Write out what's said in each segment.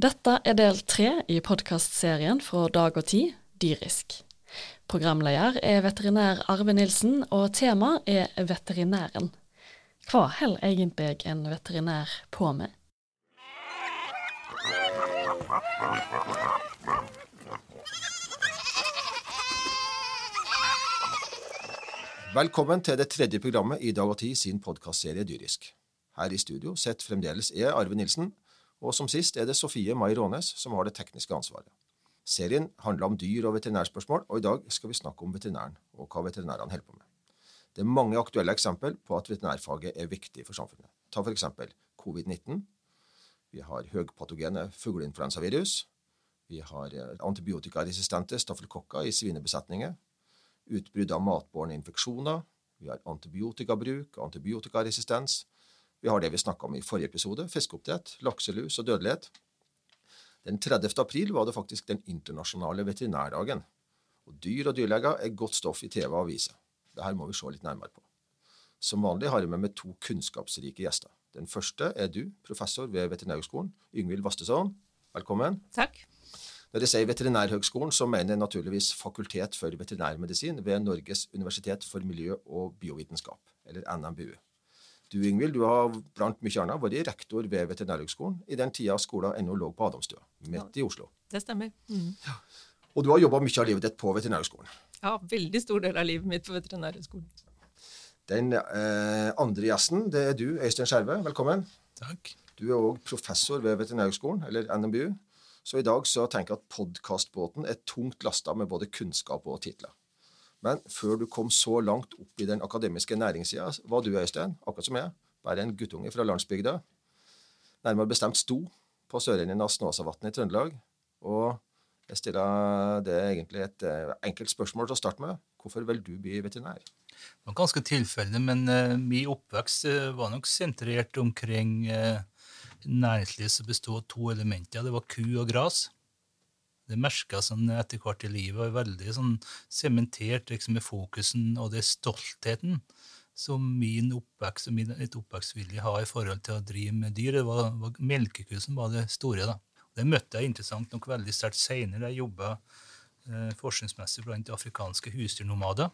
Dette er del tre i podkastserien fra Dag og Tid, Dyrisk. Programleder er veterinær Arve Nilsen, og tema er veterinæren. Hva holder egentlig en veterinær på med? Velkommen til det tredje programmet i Dag og Tid sin podkastserie Dyrisk. Her i studio sitter fremdeles er Arve Nilsen, og som sist er det Sofie Mai Rånes som har det tekniske ansvaret. Serien handler om dyr og veterinærspørsmål, og i dag skal vi snakke om veterinæren og hva veterinærene holder på med. Det er mange aktuelle eksempel på at veterinærfaget er viktig for samfunnet. Ta f.eks. covid-19. Vi har høgpatogene fugleinfluensavirus. Vi har eh, antibiotikaresistente staffelkokker i svinebesetninger. Utbrudd av matbårne infeksjoner. Vi har antibiotikabruk, antibiotikaresistens. Vi har det vi snakka om i forrige episode, fiskeoppdrett, lakselus og dødelighet. Den 30. april var det faktisk den internasjonale veterinærdagen. Og dyr og dyrleger er godt stoff i TV og aviser. Dette må vi se litt nærmere på. Som vanlig har jeg med meg to kunnskapsrike gjester. Den første er du, professor ved Veterinærhøgskolen, Yngvild Vastesson. Velkommen. Takk. Når jeg sier Veterinærhøgskolen, så mener jeg naturligvis Fakultet for veterinærmedisin ved Norges universitet for miljø- og biovitenskap, eller NMBU. Du Ingvild, du har blant mye annet vært rektor ved Veterinærhøgskolen i den tida skolen ennå lå på Adamstua, midt i Oslo. Det stemmer. Mm. Og du har jobba mye av livet ditt på Veterinærhøgskolen. Ja, veldig stor del av livet mitt på Veterinærhøgskolen. Den eh, andre gjesten det er du, Øystein Skjerve. Velkommen. Takk. Du er òg professor ved Veterinærhøgskolen, eller NMBU. Så i dag så tenker jeg at podkastbåten er tungt lasta med både kunnskap og titler. Men før du kom så langt opp i den akademiske næringssida, var du, Øystein, akkurat som jeg, bare en guttunge fra landsbygda. Nærmere bestemt sto på sørenden av Snåsavatnet i Trøndelag. Og jeg stiller det egentlig et eh, enkelt spørsmål til å starte med. Hvorfor vil du bli veterinær? Det var ganske tilfeldig, men uh, min oppvekst uh, var nok sentrert omkring uh, næringsliv som bestod av to elementer. Det var ku og gras. Det merka sånn etter hvert i livet og veldig sånn sementert liksom, med fokusen og det stoltheten som min oppvekst og min oppvekstvilje har i forhold til å drive med dyr. Det var, var melkeku som var det store. da. Det møtte jeg interessant nok veldig sterkt seinere. Jeg jobba eh, forskningsmessig blant afrikanske husdyrnomader.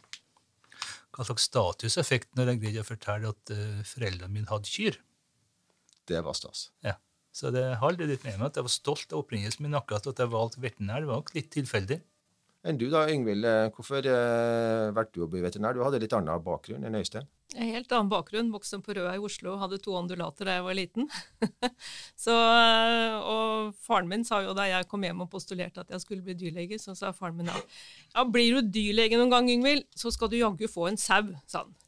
Hva slags status jeg fikk når jeg greide å fortelle at eh, foreldrene mine hadde kyr. Det var stas. Ja. Så det holder litt med meg at jeg var stolt av opprinnelsen min. akkurat at jeg valgte veterinær. Det var nok litt tilfeldig. Enn du da, Yngvild. eh, Hvorfor eh, valgte du å bli veterinær? Du hadde litt annen bakgrunn enn Øystein. En helt annen bakgrunn. Vokste opp på Røa i Oslo hadde to ondulater da jeg var liten. så, eh, og faren min sa jo da jeg kom hjem og postulerte at jeg skulle bli dyrlege, så sa faren min da ja blir du dyrlege noen gang, Yngvild, så skal du jaggu få en sau, sa han.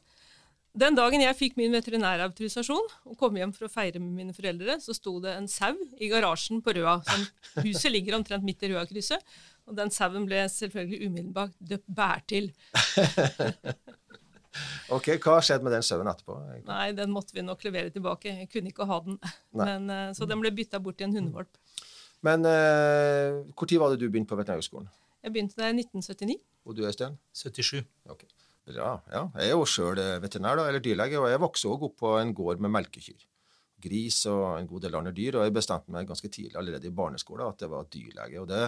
Den dagen jeg fikk min veterinærautorisasjon og kom hjem for å feire med mine foreldre, så sto det en sau i garasjen på Røa. Sånn, huset ligger omtrent midt i Røa-krysset, og den sauen ble selvfølgelig umiddelbart døpt Bærtil. Ok, Hva skjedde med den sauen etterpå? egentlig? Nei, den måtte vi nok levere tilbake. Jeg kunne ikke ha den. Men, eh, så den ble bytta bort til en hundevalp. Men eh, hvor tid var det du begynte på Veterinærhøgskolen? Jeg begynte der i 1979. Og du, Øystein? 77. Ok. Bra. Ja, jeg er jo sjøl veterinær, da, eller dyrlege, og jeg vokste òg opp på en gård med melkekyr. Gris og en god del andre dyr. Og jeg bestemte meg ganske tidlig, allerede i barneskolen, at jeg var dyrlege. Og det,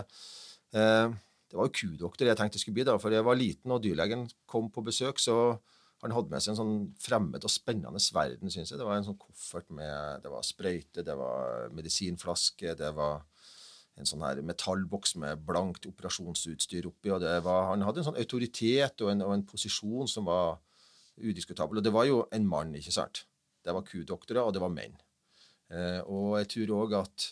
eh, det var jo kudoktor jeg tenkte jeg skulle bli, da, for jeg var liten, og dyrlegen kom på besøk, så han hadde med seg en sånn fremmed og spennende verden, syns jeg. Det var en sånn koffert med Det var sprøyte, det var medisinflaske, det var en sånn her metallboks med blankt operasjonsutstyr oppi. og var, Han hadde en sånn autoritet og en, og en posisjon som var udiskutabel. Og det var jo en mann, ikke sant? Det var kudoktorer, og det var menn. Eh, og jeg tror òg at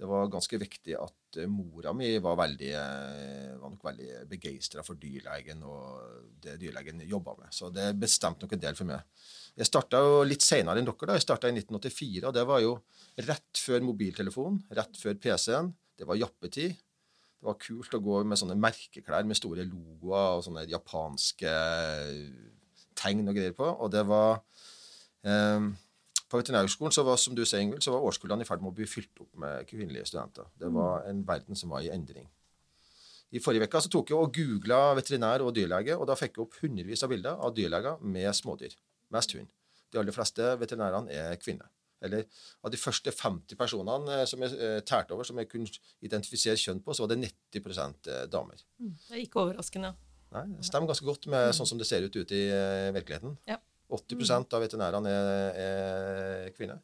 det var ganske viktig at eh, mora mi var, veldig, eh, var veldig begeistra for dyrlegen og det dyrlegen jobba med. Så det bestemte nok en del for meg. Jeg starta jo litt seinere enn dere. da. Jeg starta i 1984, og det var jo rett før mobiltelefonen, rett før PC-en. Det var jappetid. Det var kult å gå med sånne merkeklær med store logoer og sånne japanske tegn og greier på. Og det var eh, På Veterinærhøgskolen så var som du sier, Ingvild, så var årskullene i ferd med å bli fylt opp med kvinnelige studenter. Det var en verden som var i endring. I forrige uke tok jeg og googla veterinær og dyrlege, og da fikk jeg opp hundrevis av bilder av dyrleger med smådyr. Mest hund. De aller fleste veterinærene er kvinner. Eller av de første 50 personene som jeg tært over, som jeg kunne identifisere kjønn på, så var det 90% damer. Mm, det er ikke overraskende. Nei, Det stemmer ganske godt med sånn som det ser ut ute i virkeligheten. Ja. 80% av veterinærene er, er kvinner.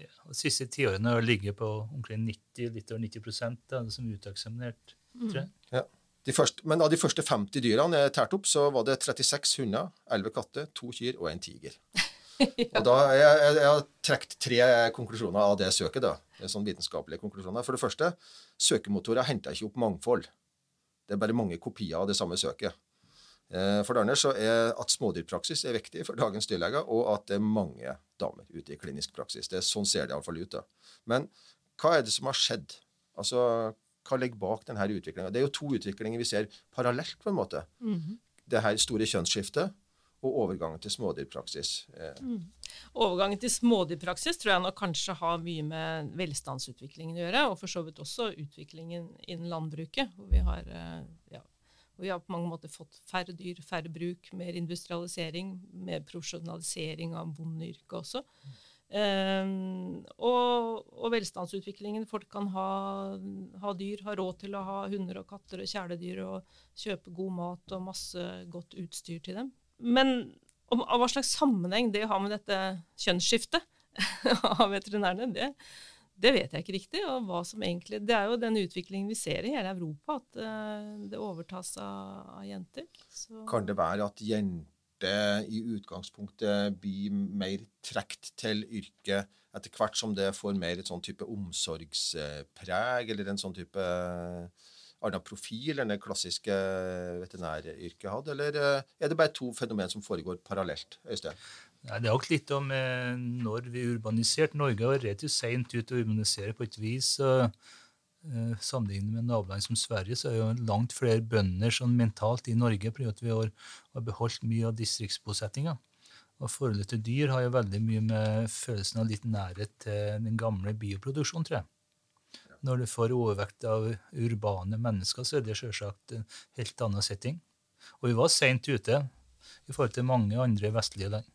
Ja, de siste tiårene har ligget på omkring 90, litt over 90 av det som er uteksaminert. tror jeg. Ja. De første, men av de første 50 dyrene jeg tærte opp, så var det 36 hunder, 11 katter, to kyr og en tiger. Og da jeg, jeg, jeg har trukket tre konklusjoner av det søket. da, sånn vitenskapelige konklusjoner. For det første, søkemotorer henter ikke opp mangfold. Det er bare mange kopier av det samme søket. Eh, for det andre så er at smådyrpraksis er viktig for dagens dyrleger, og at det er mange damer ute i klinisk praksis. Det er Sånn ser det iallfall ut. da. Men hva er det som har skjedd? Altså, Hva ligger bak denne utviklinga? Det er jo to utviklinger vi ser parallelt, på en måte. Mm -hmm. Det her store kjønnsskiftet og overgangen til smådyrpraksis. Eh. Mm. Overgangen til smådyrpraksis tror jeg nok kanskje har mye med velstandsutviklingen å gjøre, og for så vidt også utviklingen innen landbruket, hvor vi har eh, ja, hvor vi har på mange måter fått færre dyr, færre bruk, mer industrialisering, mer profesjonalisering av bondeyrket også. Um, og, og, velstandsutviklingen. Folk kan ha, ha, dyr, ha råd til å ha hunder og katter og kjæledyr og kjøpe god mat og masse godt utstyr til dem. Men om, av hva slags sammenheng det har med dette kjønnsskiftet av veterinærene, det, det vet jeg ikke riktig. og hva som egentlig, Det er jo den utviklingen vi ser i hele Europa, at uh, det overtas av, av jenter. Så. Kan det være at jenter i utgangspunktet blir mer trukket til yrket etter hvert som det får mer et sånn type omsorgspreg, eller en sånn type annen profil enn det klassiske veterinæryrket hadde? Eller eh, er det bare to fenomen som foregår parallelt? Øystein? Nei, Det er også litt om eh, når vi urbaniserte. Norge var relativt seint ute å urbanisere på et vis. Og, eh, Sammenlignet med naboland som Sverige så er jo langt flere bønder sånn mentalt i Norge fordi vi har, har beholdt mye av distriktsbosettinga. Og Forholdet til dyr har jo veldig mye med følelsen av litt nærhet til den gamle bioproduksjonen, tror jeg. Når du får overvekt av urbane mennesker, så er det selvsagt en helt annen setting. Og vi var seint ute i forhold til mange andre vestlige land.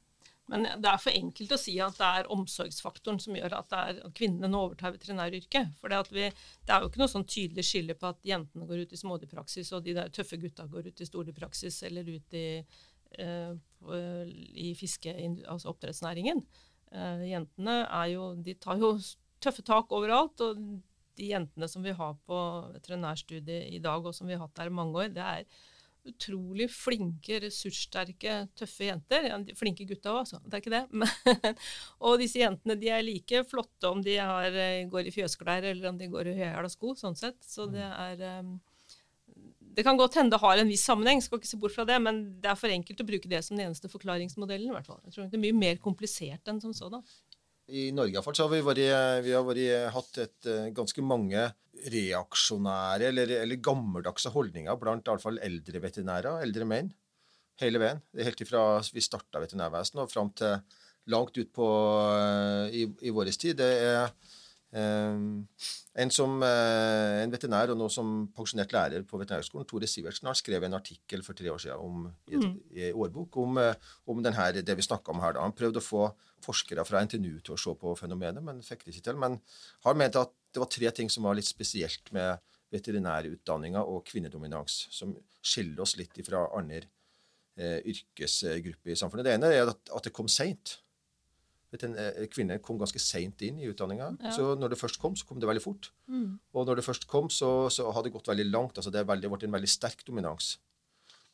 Men det er for enkelt å si at det er omsorgsfaktoren som gjør at, er, at kvinnene nå overtar veterinæryrket. For det, vi, det, er jo ikke noe sånn tydelig skille på at jentene går ut i smådyrpraksis, og de der tøffe gutta går ut i stordyrpraksis eller ut i, uh, i fiske, altså oppdrettsnæringen. Uh, jentene jo, de tar jo tøffe tak overalt. og de jentene som vi har på veterinærstudiet i dag, og som vi har hatt der i mange år, det er utrolig flinke, ressurssterke, tøffe jenter. Ja, flinke gutta òg, altså. Det er ikke det. Men, og disse jentene de er like flotte om de har, eh, går i fjøsklær eller om de går i høyhæla sko. sånn sett. Så det mm. er um, Det kan godt hende det har en viss sammenheng, skal ikke se bort fra det, men det er for enkelt å bruke det som den eneste forklaringsmodellen. i hvert fall. Jeg tror det er mye mer komplisert enn som sådan. I Norge så har vi, vært, vi har vært, hatt et, eh, ganske mange reaksjonære eller, eller gammeldagse holdninger blant iallfall eldre veterinærer, eldre menn, hele veien. Helt ifra vi starta veterinærvesenet og fram til langt ut eh, i, i vår tid. Det er en, som, uh, en veterinær og nå som pensjonert lærer på Veterinærhøgskolen, Tore Sivertsen, har skrevet en artikkel for tre år siden om, i, et, mm. i årbok om, uh, om denne, det vi snakka om her. Da. Han prøvde å få forskere fra NTNU til å se på fenomenet, men fikk det ikke til. Men har ment at det var tre ting som var litt spesielt med veterinærutdanninga og kvinnedominans, som skiller oss litt fra andre eh, yrkesgrupper i samfunnet. Det ene er at, at det kom seint. Eh, kvinner kom ganske seint inn i utdanninga. Ja. Så når det først kom, så kom det veldig fort. Mm. Og når det først kom, så, så har det gått veldig langt. altså Det har blitt en veldig sterk dominans.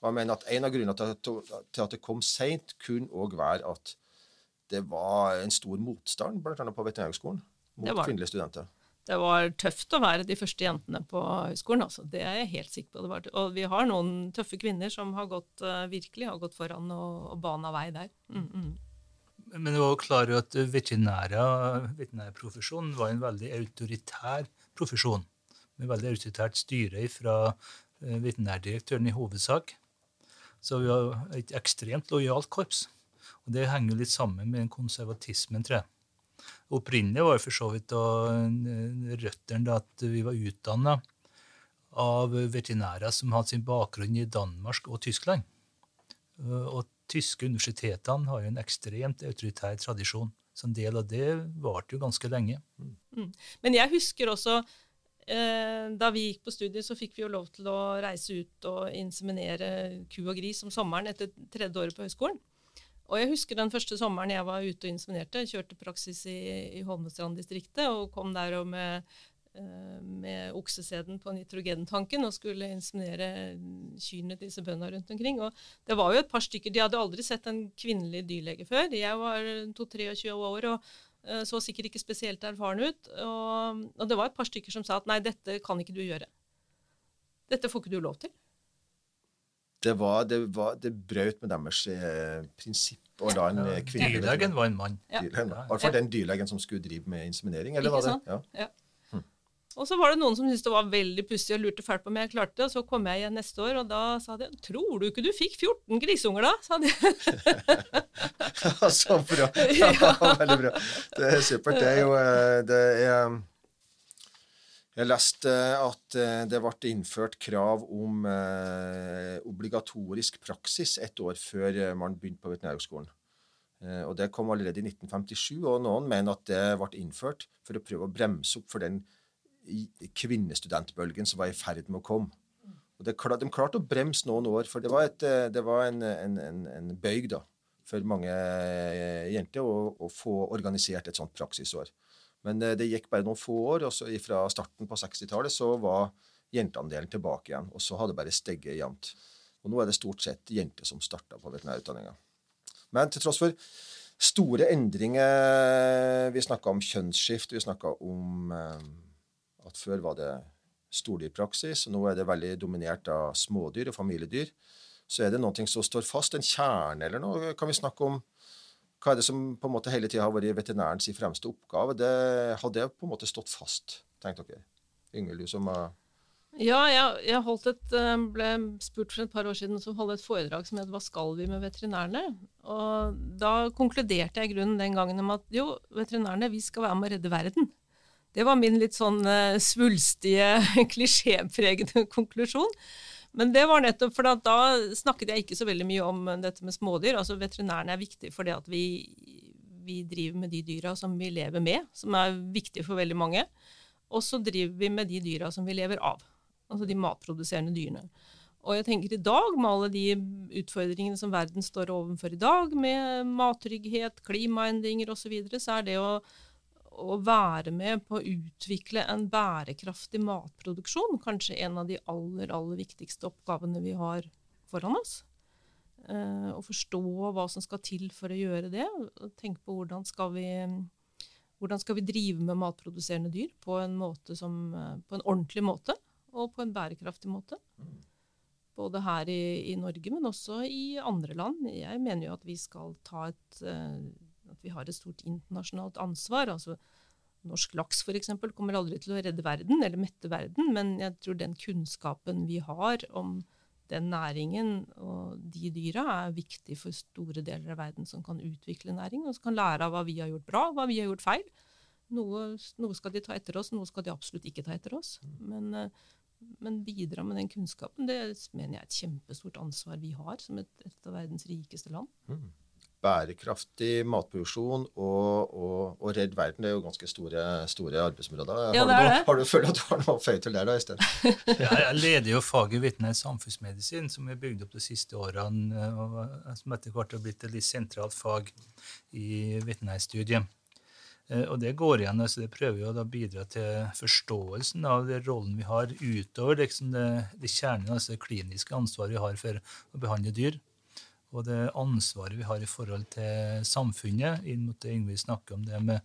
Og jeg mener at En av grunnene til, til at det kom seint, kunne òg være at det var en stor motstand, bl.a. på Veterinærhøgskolen, mot kvinnelige studenter. Det var tøft å være de første jentene på høyskolen. Altså. Det er jeg helt sikker på. Var, og vi har noen tøffe kvinner som har gått, uh, virkelig har gått foran og, og bana vei der. Mm, mm. Men det var klar at veterinærprofesjonen var en veldig autoritær profesjon. Med veldig autoritært styre fra eh, veterinærdirektøren i hovedsak. Så vi var et ekstremt lojalt korps. Og det henger litt sammen med den konservatismen, tror jeg. Opprinnelig var for så vidt røttene at vi var utdanna av veterinærer som hadde sin bakgrunn i Danmark og Tyskland. Og tyske universitetene har jo en ekstremt autoritær tradisjon Så en del av det varte jo ganske lenge. Men jeg husker også eh, da vi gikk på studiet, så fikk vi jo lov til å reise ut og inseminere ku og gris om sommeren etter tredje året på høyskolen. Og jeg husker den første sommeren jeg var ute og inseminerte. Kjørte praksis i, i Holmestrand-distriktet og kom der og med, med okseseden på nitrogentanken og skulle inseminere kyrne til disse bøndene rundt omkring. Og det var jo et par stykker, De hadde aldri sett en kvinnelig dyrlege før. Jeg var 22-23 år og eh, så sikkert ikke spesielt erfaren ut. Og, og det var et par stykker som sa at nei, dette kan ikke du gjøre. Dette får ikke du lov til. Det, var, det, var, det brøt med deres eh, prinsipp å la en eh, kvinne Dyrlegen var en mann. Ja. Dyrlegen, fall den dyrlegen som skulle drive med inseminering. eller Ikke var det? sant? Ja. Ja. Og så var det noen som syntes det var veldig pussig og lurte fælt på om jeg klarte det. Og så kom jeg igjen neste år, og da sa de 'Tror du ikke du fikk 14 grisunger, da?' sa de. så bra. Ja, veldig bra. Det er supert. Det er jo eh, det er, Jeg leste at eh, det ble innført krav om eh, obligatorisk praksis ett år før eh, man begynte på veterinærhøgskolen. Eh, og Det kom allerede i 1957, og noen mener at det ble innført for å prøve å bremse opp for den kvinnestudentbølgen som var i ferd med å komme. Og det, De klarte å bremse noen år, for det var, et, eh, det var en, en, en, en bøyg da, for mange eh, jenter å, å få organisert et sånt praksisår. Men eh, det gikk bare noen få år, og så fra starten på 60-tallet så var jenteandelen tilbake igjen. Og så hadde det bare steget jevnt. Og nå er det stort sett jenter som starter på veterinærutdanninga. Men til tross for store endringer Vi snakka om kjønnsskift, vi snakka om at før var det stordyrpraksis, og nå er det veldig dominert av smådyr og familiedyr. Så er det noe som står fast, en kjerne eller noe. Kan vi snakke om hva er det som på en måte hele tida har vært veterinærens fremste oppgave? Det har det på en måte stått fast, tenkte dere? Yngvild, du som Ja, jeg, jeg et, eh, ble spurt for et par år siden som holdt et foredrag som het 'Hva skal vi med veterinærene?' Og da konkluderte jeg grunnen den gangen med at jo, veterinærene, vi skal være med å redde verden. Det var min litt sånn eh, svulstige, klisjépregede konklusjon. Men det var nettopp for da snakket jeg ikke så veldig mye om dette med smådyr. Altså Veterinærene er viktig fordi at vi, vi driver med de dyra som vi lever med, som er viktige for veldig mange. Og så driver vi med de dyra som vi lever av. Altså de matproduserende dyrene. Og jeg tenker i dag, med alle de utfordringene som verden står overfor i dag, med mattrygghet, klimaendringer osv., så, videre, så er det å, å være med på å utvikle en bærekraftig matproduksjon kanskje en av de aller, aller viktigste oppgavene vi har foran oss. Eh, å forstå hva som skal til for å gjøre det. Tenke på hvordan skal vi hvordan skal vi drive med matproduserende dyr på en, som, eh, på en ordentlig måte og på en bærekraftig måte. Både her i, i Norge, men også i andre land. Jeg mener jo at vi skal ta et eh, vi har et stort internasjonalt ansvar. altså Norsk laks for eksempel, kommer aldri til å redde verden eller mette verden, men jeg tror den kunnskapen vi har om den næringen og de dyra, er viktig for store deler av verden som kan utvikle næring, og som kan lære av hva vi har gjort bra, hva vi har gjort feil. Noe, noe skal de ta etter oss, noe skal de absolutt ikke ta etter oss. Men, eh, men bidra med den kunnskapen, det mener jeg er et kjempestort ansvar vi har som et, et av verdens rikeste land. Bærekraftig matproduksjon og, og, og redd verden, det er jo ganske store, store arbeidsområder. Ja, har, du noe, har du følt at du har noe å føye til der, da, Øystein? Ja, jeg leder jo faget veterinær samfunnsmedisin, som er bygd opp de siste årene, og som etter hvert har blitt et litt sentralt fag i veterinærstudiet. Eh, Og det går igjen, altså det prøver jo å bidra til forståelsen av den rollen vi har utover liksom det, det kjernen, altså det kliniske ansvaret vi har for å behandle dyr, og det ansvaret vi har i forhold til samfunnet, inn mot det Yngve snakker om, det med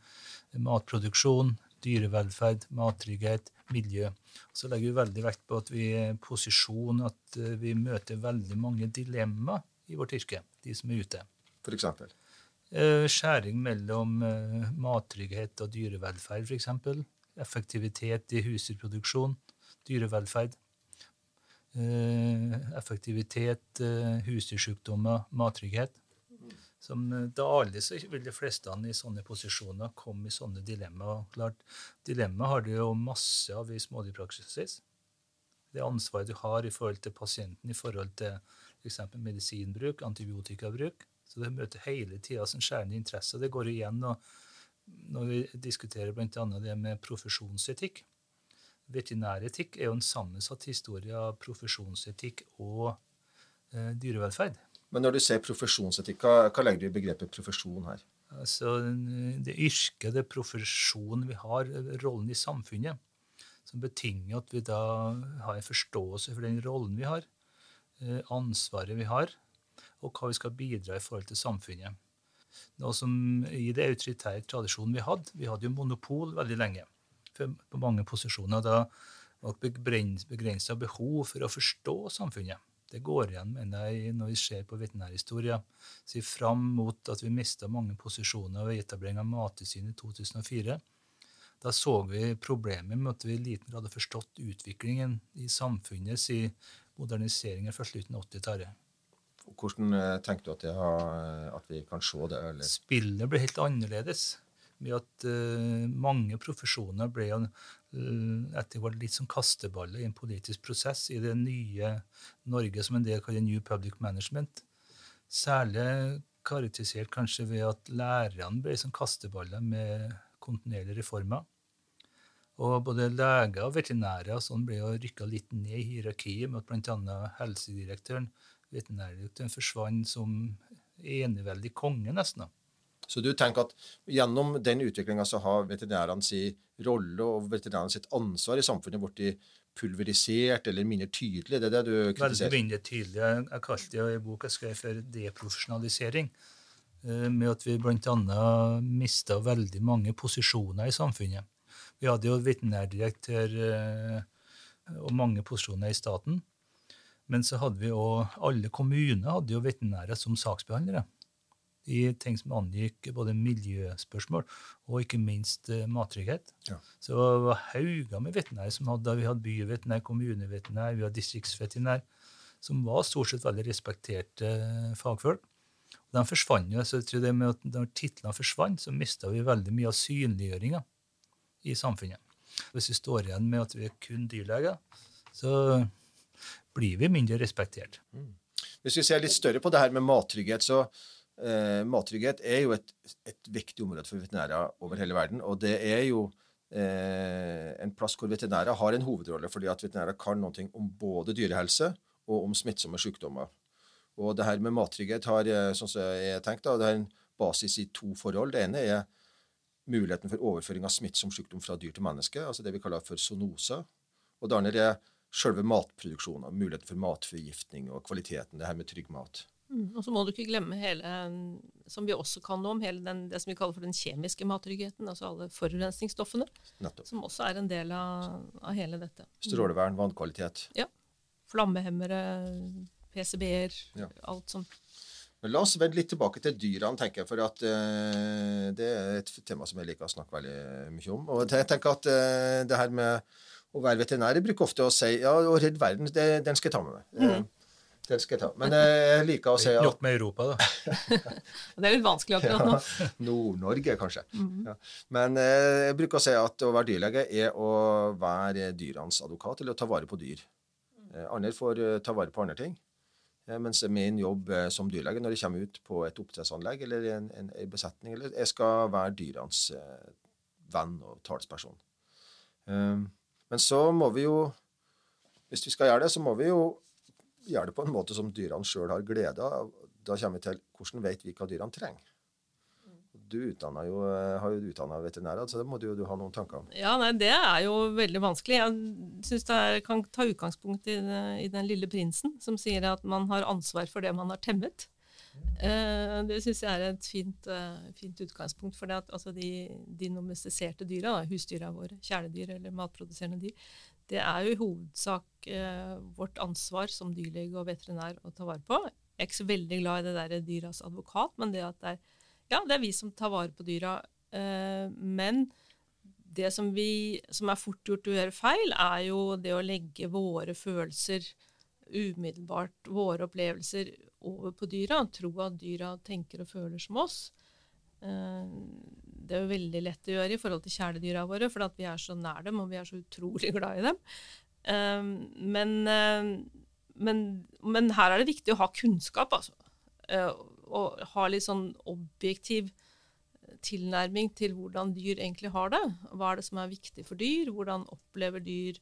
matproduksjon, dyrevelferd, mattrygghet, miljø. Så legger vi veldig vekt på at vi er i posisjon, at eh, vi møter veldig mange dilemmaer i vårt yrke, de som er ute. For eksempel. Eh, Skjæring mellom eh, mattrygghet og dyrevelferd, f.eks. Effektivitet i husdyrproduksjon, dyrevelferd. Eh, Effektivitet, eh, husdyrsykdommer, mattrygghet. Som eh, daglig så vil de fleste i sånne posisjoner komme i sånne dilemmaer. Dilemma har du jo masse av i smådyrpraksis. Det ansvaret du har i forhold til pasienten, i forhold til f.eks. medisinbruk, antibiotikabruk. Så det møter hele tida sin skjærende interesse. Det går igjen når vi diskuterer bl.a. det med profesjonsetikk. Veterinæretikk er jo en sammensatt historie av profesjonsetikk og eh, dyrevelferd. Men når du ser profesjonsetikk, hva, hva legger du i begrepet profesjon her? Altså, Det yrket, det profesjonen vi har, rollen i samfunnet, som betinger at vi da har en forståelse for den rollen vi har, eh, ansvaret vi har, og hva vi skal bidra i forhold til samfunnet. Noe som I det autoritære tradisjonen vi hadde Vi hadde jo monopol veldig lenge på mange posisjoner. Da var det begrensa behov for å forstå samfunnet. Det går igjen mener jeg, når vi ser på veterinærhistorie. Si fram mot at vi mista mange posisjoner ved etablering av Mattilsynet i 2004. Da så vi problemet med at vi i liten grad hadde forstått utviklingen i samfunnet i moderniseringen fra slutten av 80-tallet. Hvordan eh, tenker du at, har, eh, at, vi kan se det? Eller? Spillet ble helt annerledes. Med at uh, mange profesjoner ble uh, etter hvert litt som kasteballer i en politisk prosess i det nye Norge som en del kaller New Public Management. Særlig karakterisert kanskje ved at lærerne ble som kasteballer med kontinuerlige reformer. Og både leger og veterinærer sånn ble rykka litt ned i hierarkiet, med at bl.a. helsedirektøren veterinærdirektøren forsvant som eneveldig konge, nesten. Så du tenker at gjennom den utviklinga så har veterinærene sin rolle og veterinærene sitt ansvar i samfunnet blitt pulverisert eller mindre tydelig? Det er det du kritiserer? Veldig mindre tydelig. Jeg kalte det i boka skrev for deprofesjonalisering. Eh, med at vi bl.a. mista veldig mange posisjoner i samfunnet. Vi hadde jo veterinærdirektør eh, og mange posisjoner i staten. Men så hadde vi òg Alle kommuner hadde jo veterinærer som saksbehandlere i ting som angikk både miljøspørsmål og ikke minst uh, mattrygghet. Ja. Så det var hauger med veterinærer som hadde, vi hadde byveterinær, kommuneveterinær, vi hadde distriktsveterinær, som var stort sett veldig respekterte uh, fagfolk. Og de forsvant jo, så jeg tror det med at Når titlene forsvant, så mista vi veldig mye av synliggjøringa i samfunnet. Hvis vi står igjen med at vi er kun dyrleger, så blir vi mindre respektert. Mm. Hvis vi ser litt større på det her med mattrygghet, så eh, mattrygghet er jo et, et, viktig område for veterinærer over hele verden. Og det er jo eh, en plass hvor veterinærer har en hovedrolle, fordi at veterinærer kan noe om både dyrehelse og om smittsomme sykdommer. Og det her med mattrygghet har, eh, sånn som jeg tenkte, det er en basis i to forhold. Det ene er muligheten for overføring av smittsom sykdom fra dyr til menneske, altså det vi kaller for zoonose. Og det andre er selve matproduksjonen, muligheten for matforgiftning og kvaliteten, det her med trygg mat. Mm, og så må du ikke glemme hele, som vi også kan nå om, hele den, det som vi kaller for den kjemiske mattryggheten, altså alle forurensningsstoffene, Nettopp. som også er en del av, av hele dette. Strålevern, vannkvalitet. Ja. Flammehemmere, PCB-er, ja. alt sånt. Men la oss vende litt tilbake til dyrene, tenker jeg, for at uh, det er et tema som jeg liker å snakke veldig mye om. Og jeg tenker at uh, det her med å være veterinær. Jeg bruker ofte å si ja, å redde verden, det, den skal jeg ta med meg. Mm. Den skal jeg ta. Men jeg liker å si at Nok med Europa, da. det er litt vanskelig akkurat nå. Ja, Nord-Norge, kanskje. Mm. Ja. Men eh, jeg bruker å si at å være dyrlege er å være dyrenes advokat, eller å ta vare på dyr. Eh, andre får eh, ta vare på andre ting. Mens min jobb som dyrlege når jeg kommer ut på et oppdrettsanlegg eller en, en, en besetning eller Jeg skal være dyrenes venn og talsperson. Men så må vi jo Hvis vi skal gjøre det, så må vi jo gjøre det på en måte som dyrene sjøl har glede av. Da kommer vi til hvordan vet vi hva dyrene trenger. Du jo, har jo utdanna veterinærer, så det må du jo ha noen tanker om. Ja, nei, Det er jo veldig vanskelig. Jeg syns det kan ta utgangspunkt i, i, Den lille prinsen, som sier at man har ansvar for det man har temmet. Eh, det syns jeg er et fint, uh, fint utgangspunkt. For det at, altså de, de domestiserte dyra, husdyra våre, kjæledyr eller matproduserende dyr, det er jo i hovedsak eh, vårt ansvar som dyrlege og veterinær å ta vare på. Jeg er ikke så veldig glad i det der dyras advokat, men det at det er, ja, det er vi som tar vare på dyra. men det som, vi, som er fort gjort å gjøre feil, er jo det å legge våre følelser umiddelbart, våre opplevelser, over på dyra. Tro at dyra tenker og føler som oss. Eh, det er jo veldig lett å gjøre i forhold til kjæledyra våre, for vi er så nær dem, og vi er så utrolig glad i dem. Um, men, eh, men, men her er det viktig å ha kunnskap, altså. å ha litt sånn objektiv tilnærming til hvordan dyr egentlig har det. Hva er det som er viktig for dyr? Hvordan opplever dyr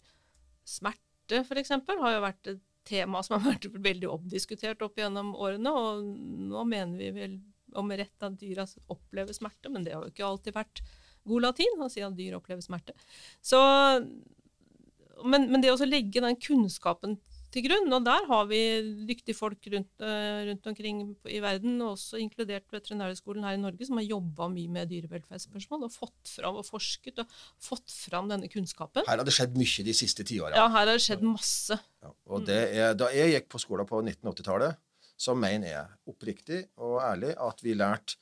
smerte, f.eks.? Har jo vært et tema som har vært veldig oppdiskutert opp gjennom årene. Og nå mener vi vel og med rett at dyra opplever smerte, men det har jo ikke alltid vært god latin å si at dyr opplever smerte. Så, men, men det å legge den kunnskapen til grunn. Og der har vi dyktige folk rundt, uh, rundt, omkring i verden, og også inkludert Veterinærhøgskolen her i Norge, som har jobba mye med dyrevelferdsspørsmål og fått fram og forsket og fått fram denne kunnskapen. Her har det skjedd mye de siste tiåra. Ja, her har det skjedd masse. Ja, og er, Da jeg gikk på skolen på 1980-tallet, så mener jeg oppriktig og ærlig at vi lærte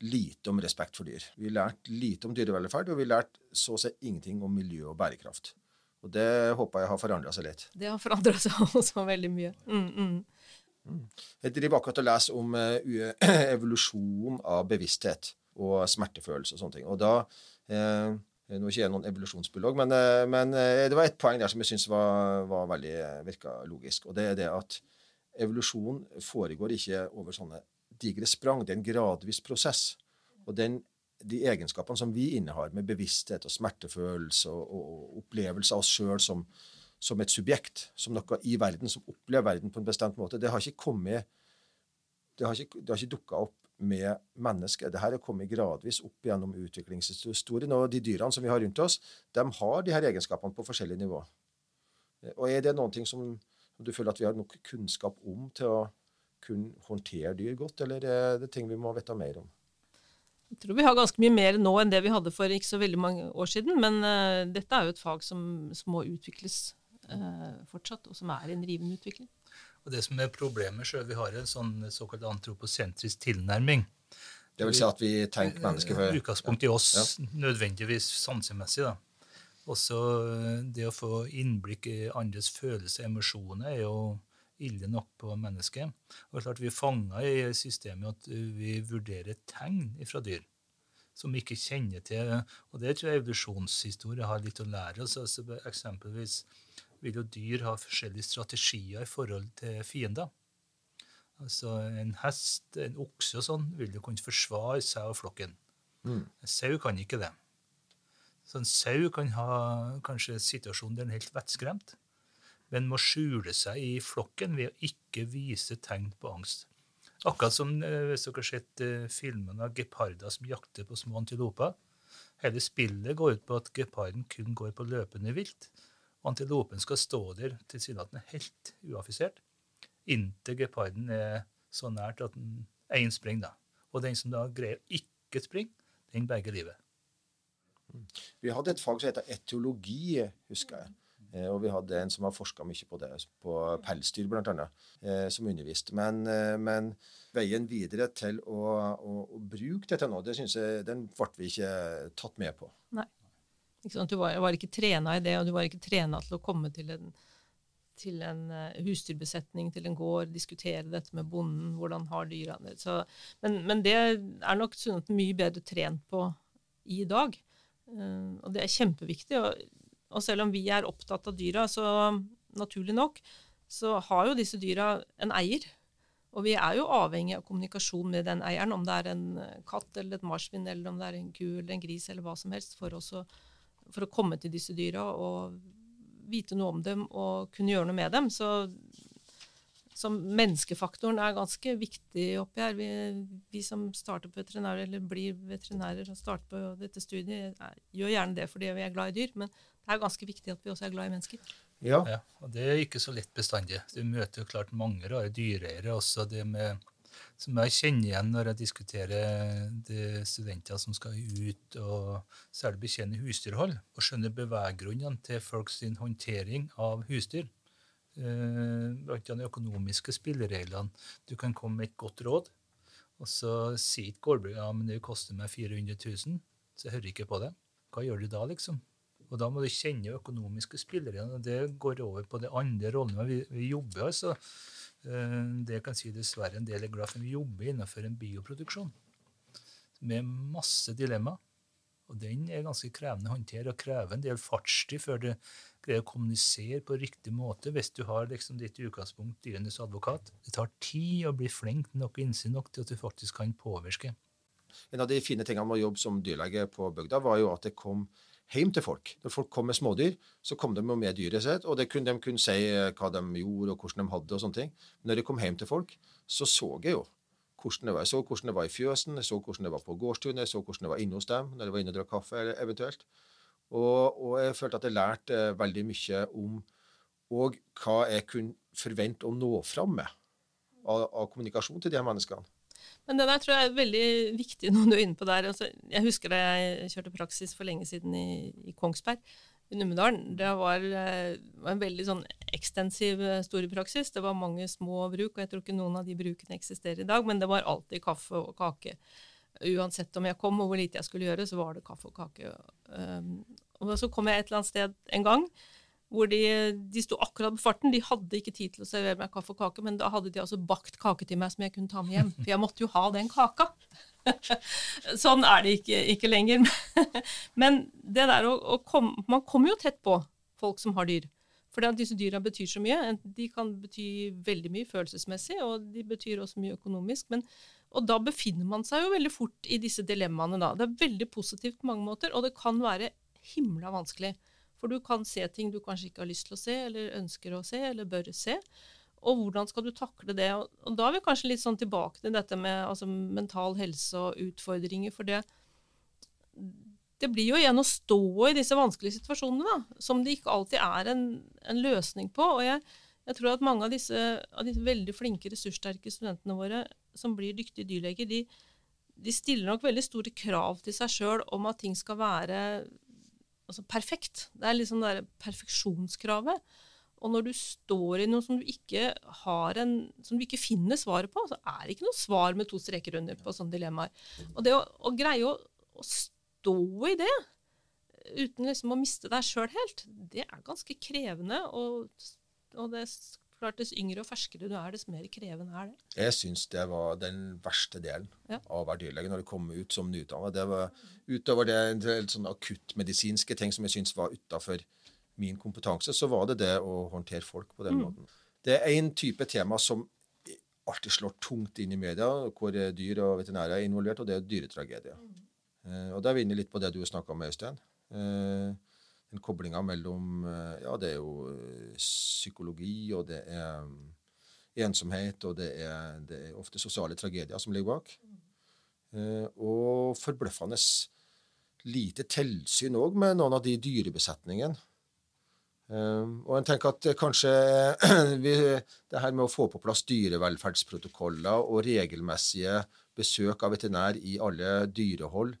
lite om respekt for dyr. Vi lærte lite om dyrevelferd, og vi lærte så å si ingenting om miljø og bærekraft. Og det håper jeg har forandra seg litt. Det har forandra seg også veldig mye. Mm, mm. Mm. Jeg driver akkurat og leser om uh, evolusjon av bevissthet og smertefølelse og sånne ting. Og da eh, Nå er ikke jeg noen evolusjonsbiolog, men, eh, men eh, det var et poeng der som jeg syns var, var, veldig virka logisk. Og det er det at evolusjon foregår ikke over sånne digre sprang. Det er en gradvis prosess. Og den de egenskapene som vi innehar, med bevissthet og smertefølelse og, og opplevelse av oss sjøl som, som, et subjekt, som noe i verden, som opplever verden på en bestemt måte, det har ikke kommet Det har ikke, det ikke dukka opp med mennesket. Dette har kommet gradvis opp gjennom utviklingshistorien. Og de dyrene som vi har rundt oss, de har de her egenskapene på forskjellige nivå. Og er det noen ting som du føler at vi har nok kunnskap om til å kunne håndtere dyr godt, eller er det ting vi må vite mer om? Jeg tror vi har ganske mye mer nå enn det vi hadde for ikke så veldig mange år siden. Men uh, dette er jo et fag som, som må utvikles uh, fortsatt, og som er i en rivende utvikling. Og Det som er problemet, så vi har en sånn såkalt antroposentrisk tilnærming. Det vil si at vi tenker mennesker for Utgangspunkt i oss, ja. nødvendigvis sansemessig. da. Også det å få innblikk i andres følelser og emosjoner er jo ille nok på mennesket. Og klart Vi er fanga i systemet at vi vurderer tegn fra dyr som vi ikke kjenner til. Og det tror jeg evolusjonshistorie har litt å lære oss. Altså, eksempelvis vil jo dyr ha forskjellige strategier i forhold til fiender. Altså En hest, en okse og sånn vil jo kunne forsvare seg og flokken. Mm. En sau kan ikke det. Så en sau kan ha kanskje situasjonen situasjon der den er helt vettskremt men må skjule seg i flokken ved å ikke vise tegn på angst. Akkurat som eh, hvis dere har sett uh, filmen av geparder som jakter på små antiloper. Hele spillet går ut på at geparden kun går på løpende vilt. og Antilopen skal stå der tilsynelatende helt uaffisert inntil geparden er så nært at én springer. Og den som da greier ikke springe, den berger livet. Vi hadde et fag som heter etiologi, husker jeg. Eh, og vi hadde en som har forska mye på det, på pelsdyr bl.a., eh, som underviste. Men, eh, men, veien videre til å, å, å bruke dette nå, det synes jeg, den ble vi ikke tatt med på. Nei. Du var, var, ikke trena i det, og du var ikke trena til å komme til en, til en husdyrbesetning, til en gård, diskutere dette med bonden, hvordan har dyra det. Men, men, det er nok sånn mye bedre trent på i dag. Uh, og det er kjempeviktig. og selv om vi er opptatt av dyra, så naturlig nok, så har jo disse dyra en eier. Og vi er jo avhengig av kommunikasjon med den eieren, om det er en katt eller et marsvin, eller om det er en ku eller en gris eller hva som helst, for, også, for å komme til disse dyra og vite noe om dem og kunne gjøre noe med dem. Så, så menneskefaktoren er ganske viktig oppi her. Vi, vi som starter på veterinær, eller blir veterinærer og starter på dette studiet, gjør gjerne det fordi vi er glad i dyr. men det er ganske viktig at vi også er glad i mennesker. Ja. ja og det er ikke så lett bestandig. Du møter jo klart mange rare dyreeiere også. det med som jeg kjenner igjen når jeg diskuterer de studenter som skal ut og særlig bekjenne husdyrhold, og skjønner beveggrunnene til folks håndtering av husdyr. Eh, blant de økonomiske spillereglene. Du kan komme med et godt råd, og så sier ikke gårdbruker ja, men det koster meg 400 000, så jeg hører ikke på det. Hva gjør du da, liksom? Og da må du kjenne økonomiske spillereglene. og Det går over på de andre rollene. Vi, vi jobber altså eh, Det kan si dessverre en del er glad for vi jobber innenfor en bioproduksjon med masse dilemmaer. Og den er ganske krevende å håndtere og krever en del fartstid før du greier å kommunisere på riktig måte hvis du har liksom ditt utgangspunkt dyrenes advokat. Det tar tid å bli flink nok og innsyn nok til at du faktisk kan påvirke. En av de fine tingene med å jobbe som dyrlege på bygda, var jo at det kom hjem til folk. Når folk kom med smådyr, så kom de med dyret sitt, og kunne, de kunne si hva de gjorde, og hvordan de hadde og sånne ting. Men når de kom hjem til folk, så så jeg jo hvordan det var. Jeg så hvordan det var i fjøsen, jeg så hvordan det var på gårdstunet, jeg så hvordan det var inne hos dem når de var inne og drakk kaffe eventuelt. Og, og, jeg følte at jeg lærte veldig mye om og hva jeg kunne forvente å nå fram med av, av kommunikasjon til de her menneskene. Men det der tror jeg er veldig viktig noe du er inne på der. Altså, jeg husker da jeg kjørte praksis for lenge siden i, i Kongsberg, i Numedalen. Det var, eh, var, en veldig sånn ekstensiv eh, storepraksis. Det var mange små bruk, og jeg tror ikke noen av de brukene eksisterer i dag, men det var alltid kaffe og kake. Uansett om jeg kom og hvor lite jeg skulle gjøre, så var det kaffe og kake. Um, og så kom jeg et eller annet sted en gang hvor de, de sto akkurat på farten. De hadde ikke tid til å servere meg kaffe og kake, men da hadde de altså bakt kake til meg som jeg kunne ta med hjem. For jeg måtte jo ha den kaka. sånn er det ikke, ikke lenger. men det der å, å komme Man kommer jo tett på folk som har dyr. For disse dyra betyr så mye. De kan bety veldig mye følelsesmessig, og de betyr også mye økonomisk. Men, og da befinner man seg jo veldig fort i disse dilemmaene. da. Det er veldig positivt på mange måter, og det kan være himla vanskelig. For du kan se ting du kanskje ikke har lyst til å se, eller ønsker å se, eller bør se. Og hvordan skal du takle det? Og, og da er vi kanskje litt sånn tilbake til dette med altså, mental helse og utfordringer. For det, det blir jo igjen å stå i disse vanskelige situasjonene, da, som det ikke alltid er en, en løsning på. Og jeg, jeg, tror at mange av disse, av disse veldig flinke, ressurssterke studentene våre som blir dyktige dyrleger, de, de stiller nok veldig store krav til seg sjøl om at ting skal være altså perfekt. Det er liksom det perfeksjonskravet. Og når du står i noe som du ikke har en, som du ikke finner svaret på, så er det ikke noe svar med to streker under på sånne dilemmaer. Og det å, å greie å, å, stå i det uten liksom å miste deg sjøl helt, det er ganske krevende. Og, og det klart Dess yngre og ferskere du er, dess mer krevende er det. Jeg syns det var den verste delen ja. av å være dyrlege når du kom ut som nyutdannet. Det var utover det en del sånn akuttmedisinske ting som jeg syns var utafor min kompetanse, så var det det å håndtere folk på den mm. måten. Det er én type tema som alltid slår tungt inn i media, hvor dyr og veterinærer er involvert, og det er dyretragedier. Mm. Eh, og da er vi inne litt på det du snakka om, Øystein. Eh, den koblinga mellom eh, Ja, det er jo psykologi, og det er ensomhet, og det er, det er ofte sosiale tragedier som ligger bak. Og forbløffende lite tilsyn òg med noen av de dyrebesetningene. Og en tenker at kanskje vi, det her med å få på plass dyrevelferdsprotokoller og regelmessige besøk av veterinær i alle dyrehold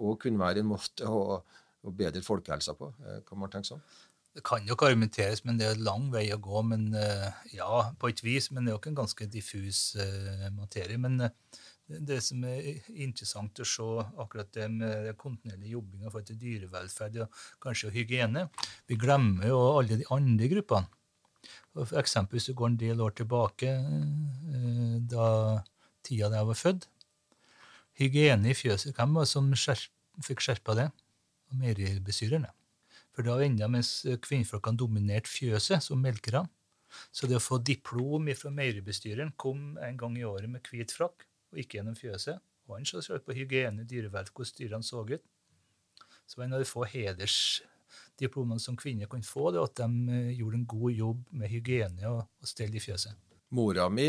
og kunne være en måte å å bedre folkehelsa på? Eh, kan man tenke sånn? Det kan jo argumenteres, men det er lang vei å gå. men eh, Ja, på et vis, men det er jo ikke en ganske diffus uh, materie. Men det som er interessant å se, akkurat det med kontinuerlige jobbing for til dyrevelferd og kanskje hygiene Vi glemmer jo alle de andre gruppene. For eksempel hvis du går en del år tilbake, da tida da jeg var født Hygiene i fjøset, hvem var det som skjerp, fikk skjerpa det? Meieribesyrerne. For da enda mens kvinnfolkene dominerte fjøset som melkerne. Så det å få diplom fra meieribestyreren kom en gang i året med hvit frakk, og ikke gjennom fjøset. Og han så på hygiene, dyreverd, hvordan dyrene så ut. Så var en av de få hedersdiplomene som kvinner kunne få, det at de eh, gjorde en god jobb med hygiene og, og stell i fjøset. Mora mi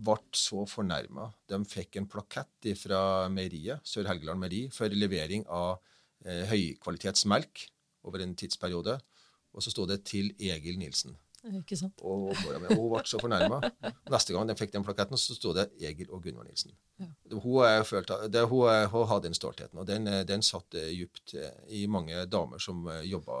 ble så fornærma. De fikk en plakett fra meieriet, Sør-Helgeland meieri, for levering av eh, høykvalitetsmelk over en tidsperiode. Og så sto det 'til Egil Nilsen'. Ikke sant? Og, og, hun ble så fornærma. Neste gang de fikk den plaketten, så sto det 'Egil og Gunvor Nilsen'. Ja. Hun, følte, det, hun, hun, hadde den stoltheten, og den, den satt dypt i mange damer som jobba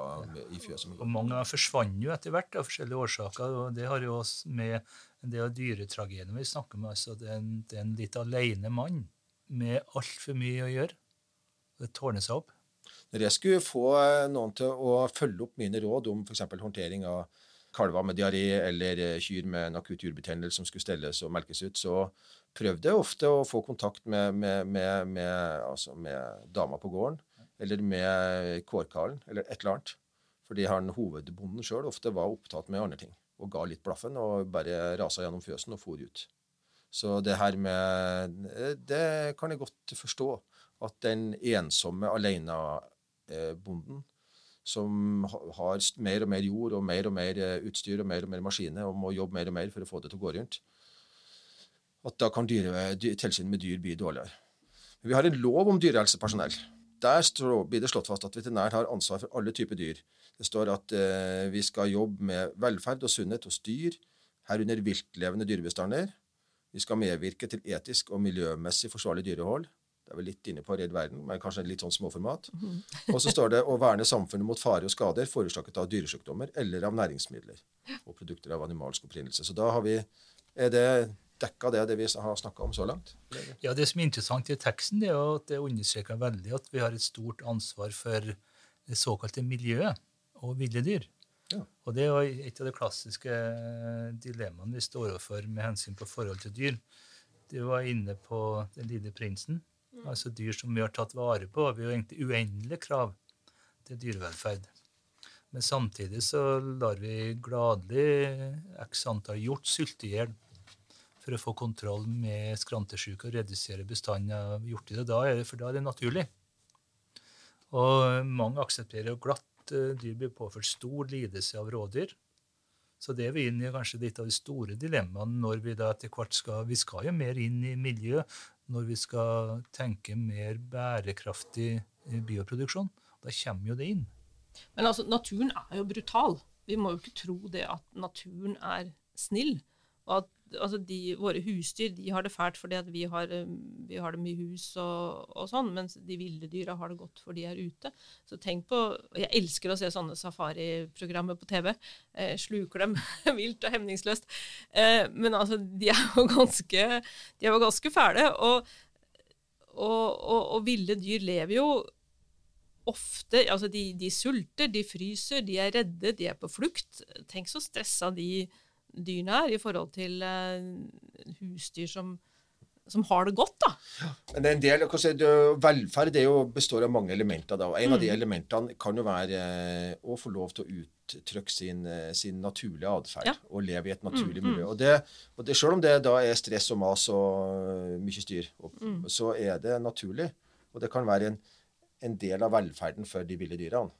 i fjøset. Og mange forsvant jo etter hvert av forskjellige årsaker. og Det har jo også med en del av dyretragediene vi snakker med. altså Det er en, det er en litt aleine mann med altfor mye å gjøre. Det tårner seg opp. Når jeg skulle få noen til å følge opp mine råd om f.eks. håndtering av kalver med diaré eller eh, kyr med en akutt jurbetennelse som skulle stelles og melkes ut, så prøvde jeg ofte å få kontakt med, med, med, med altså dama på gården. eller med kårkallen, eller et eller annet. Fordi han hovedbonden sjøl ofte var opptatt med andre ting, og ga litt blaffen og bare rasa gjennom fjøsen og for ut. Så det her med Det kan jeg godt forstå. At den ensomme alenebonden som har mer og mer jord og mer og mer utstyr og mer og mer maskiner og må jobbe mer og mer for å få det til å gå rundt, at da kan dyre, tilsyn med dyr bli dårligere. Men vi har en lov om dyrehelsepersonell. Der blir det slått fast at veterinær har ansvar for alle typer dyr. Det står at eh, vi skal jobbe med velferd og sunnhet hos dyr, herunder viltlevende dyrebestander. Vi skal medvirke til etisk og miljømessig forsvarlig dyrehold. Det er vel litt inne på Redd Verden, men kanskje litt sånn småformat. Mm. Og så står det å verne samfunnet mot fare og skader forårsaket av dyresykdommer eller av næringsmidler og produkter av animalsk opprinnelse. Så da har vi, er det dekka det, det vi har snakka om så langt? Ja, Det som er interessant i teksten, det er at det understreker veldig at vi har et stort ansvar for det såkalte miljøet og ville dyr. Ja. Og det er jo et av de klassiske dilemmaene vi står overfor med hensyn på forhold til dyr. Du var inne på Den lille prinsen. Mm. Altså dyr som vi har tatt vare på. Vi har egentlig uendelige krav til dyrevelferd. Men samtidig så lar vi gladelig x antall hjort sulte i hjel for å få kontroll med skrantesjuke og redusere bestanden av hjortedyr. Da er det, for da er det naturlig. Og mange aksepterer jo glatt uh, dyr blir påført stor lidelse av rådyr. Så det er vi inn i kanskje litt av de store dilemmaene når vi da etter hvert skal Vi skal jo mer inn i miljø når vi skal tenke mer bærekraftig bioproduksjon. Da kommer jo det inn. Men altså, naturen er jo brutal. Vi må jo ikke tro det at naturen er snill. Og at altså de, våre husdyr de har det fælt fordi vi har, um, vi har dem i hus og, og, sånn, mens de ville dyra har det godt fordi de er ute. Så tenk på Jeg elsker å se sånne safariprogrammer på TV. Eh, sluker dem vilt og hemningsløst. Eh, men altså, de er jo ganske, de er jo ganske fæle. Og, og, og, ville dyr lever jo ofte altså de, de sulter, de fryser, de er redde, de er på flukt. Tenk så stressa de dyrene er i forhold til uh, husdyr som, som, har det godt. da. Ja, men det er en del, si, det, Velferd det jo, består av mange elementer. da, og En mm. av de mm. elementene kan jo være uh, å få lov til å uttrykke sin, uh, sin naturlige atferd ja. og leve i et naturlig mm, miljø. Mm. Og, det, og det, Selv om det da er stress og mas og mye styr, og, mm. så er det naturlig. Og det kan være en, en del av velferden for de ville dyrene.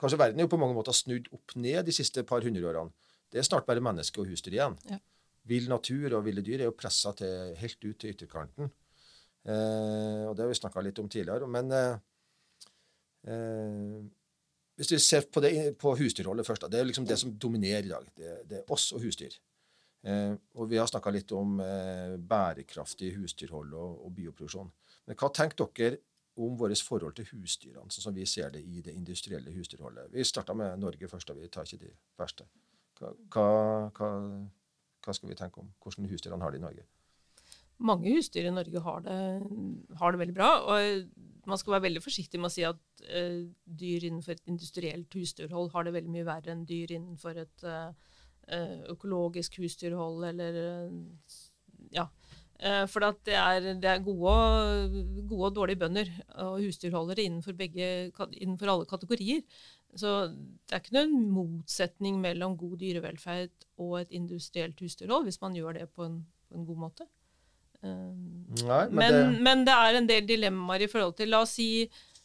kanskje verden er jo på mange måter snudd opp ned de siste par hundre årene. Det er snart bare menneske og husdyr igjen. Ja. Vill natur og ville dyr er jo pressa helt ut til ytterkanten. Eh, og det har vi snakka litt om tidligere. Men eh, eh, hvis vi ser på, det, på husdyrholdet først, da, det er liksom det som dominerer i dag. Det, det er oss og husdyr. Eh, og vi har snakka litt om eh, bærekraftig husdyrhold og, og, bioproduksjon. Men hva tenker dere om vårt forhold til husdyrene, sånn som vi ser det i det industrielle husdyrholdet? Vi starta med Norge først, og vi tar ikke de verste. Hva, hva, hva, skal vi tenke om hvordan husdyrene har det i Norge? Mange husdyr i Norge har det, har det, veldig bra. og Man skal være veldig forsiktig med å si at uh, dyr innenfor et industrielt husdyrhold har det veldig mye verre enn dyr innenfor et uh, økologisk husdyrhold eller ja. For det er, det er gode, gode, og dårlige bønder og husdyrholdere innenfor, begge, innenfor alle kategorier. Så det er ikke noen motsetning mellom god dyrevelferd og et industrielt husdyrhold, hvis man gjør det på en, på en god måte. Um, Nei, men, men, det... men, det... er en del dilemmaer i forhold til La oss si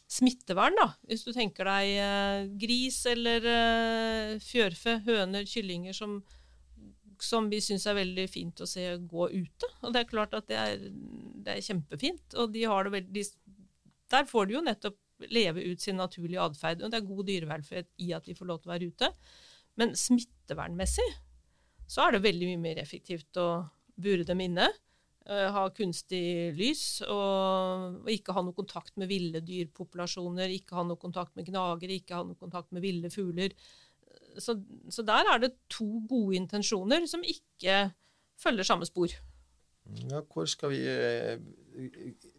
smittevern, da. Hvis du tenker deg uh, gris eller uh, fjørfe, høner, kyllinger som, som vi syns er veldig fint å se gå ute. Og det er klart at det er, det er kjempefint. Og de har det veldig Der får de jo nettopp leve ut sin naturlige atferd. Og det er god dyrevelferd i at de får lov til å være ute. Men smittevernmessig så er det veldig mye mer effektivt å bure dem inne. Uh, ha kunstig lys og, og, ikke ha noe kontakt med ville dyrpopulasjoner. Ikke ha noe kontakt med gnagere, ikke ha noe kontakt med ville fugler. Så, så der er det to gode intensjoner som ikke følger samme spor. Ja, hvor skal vi eh,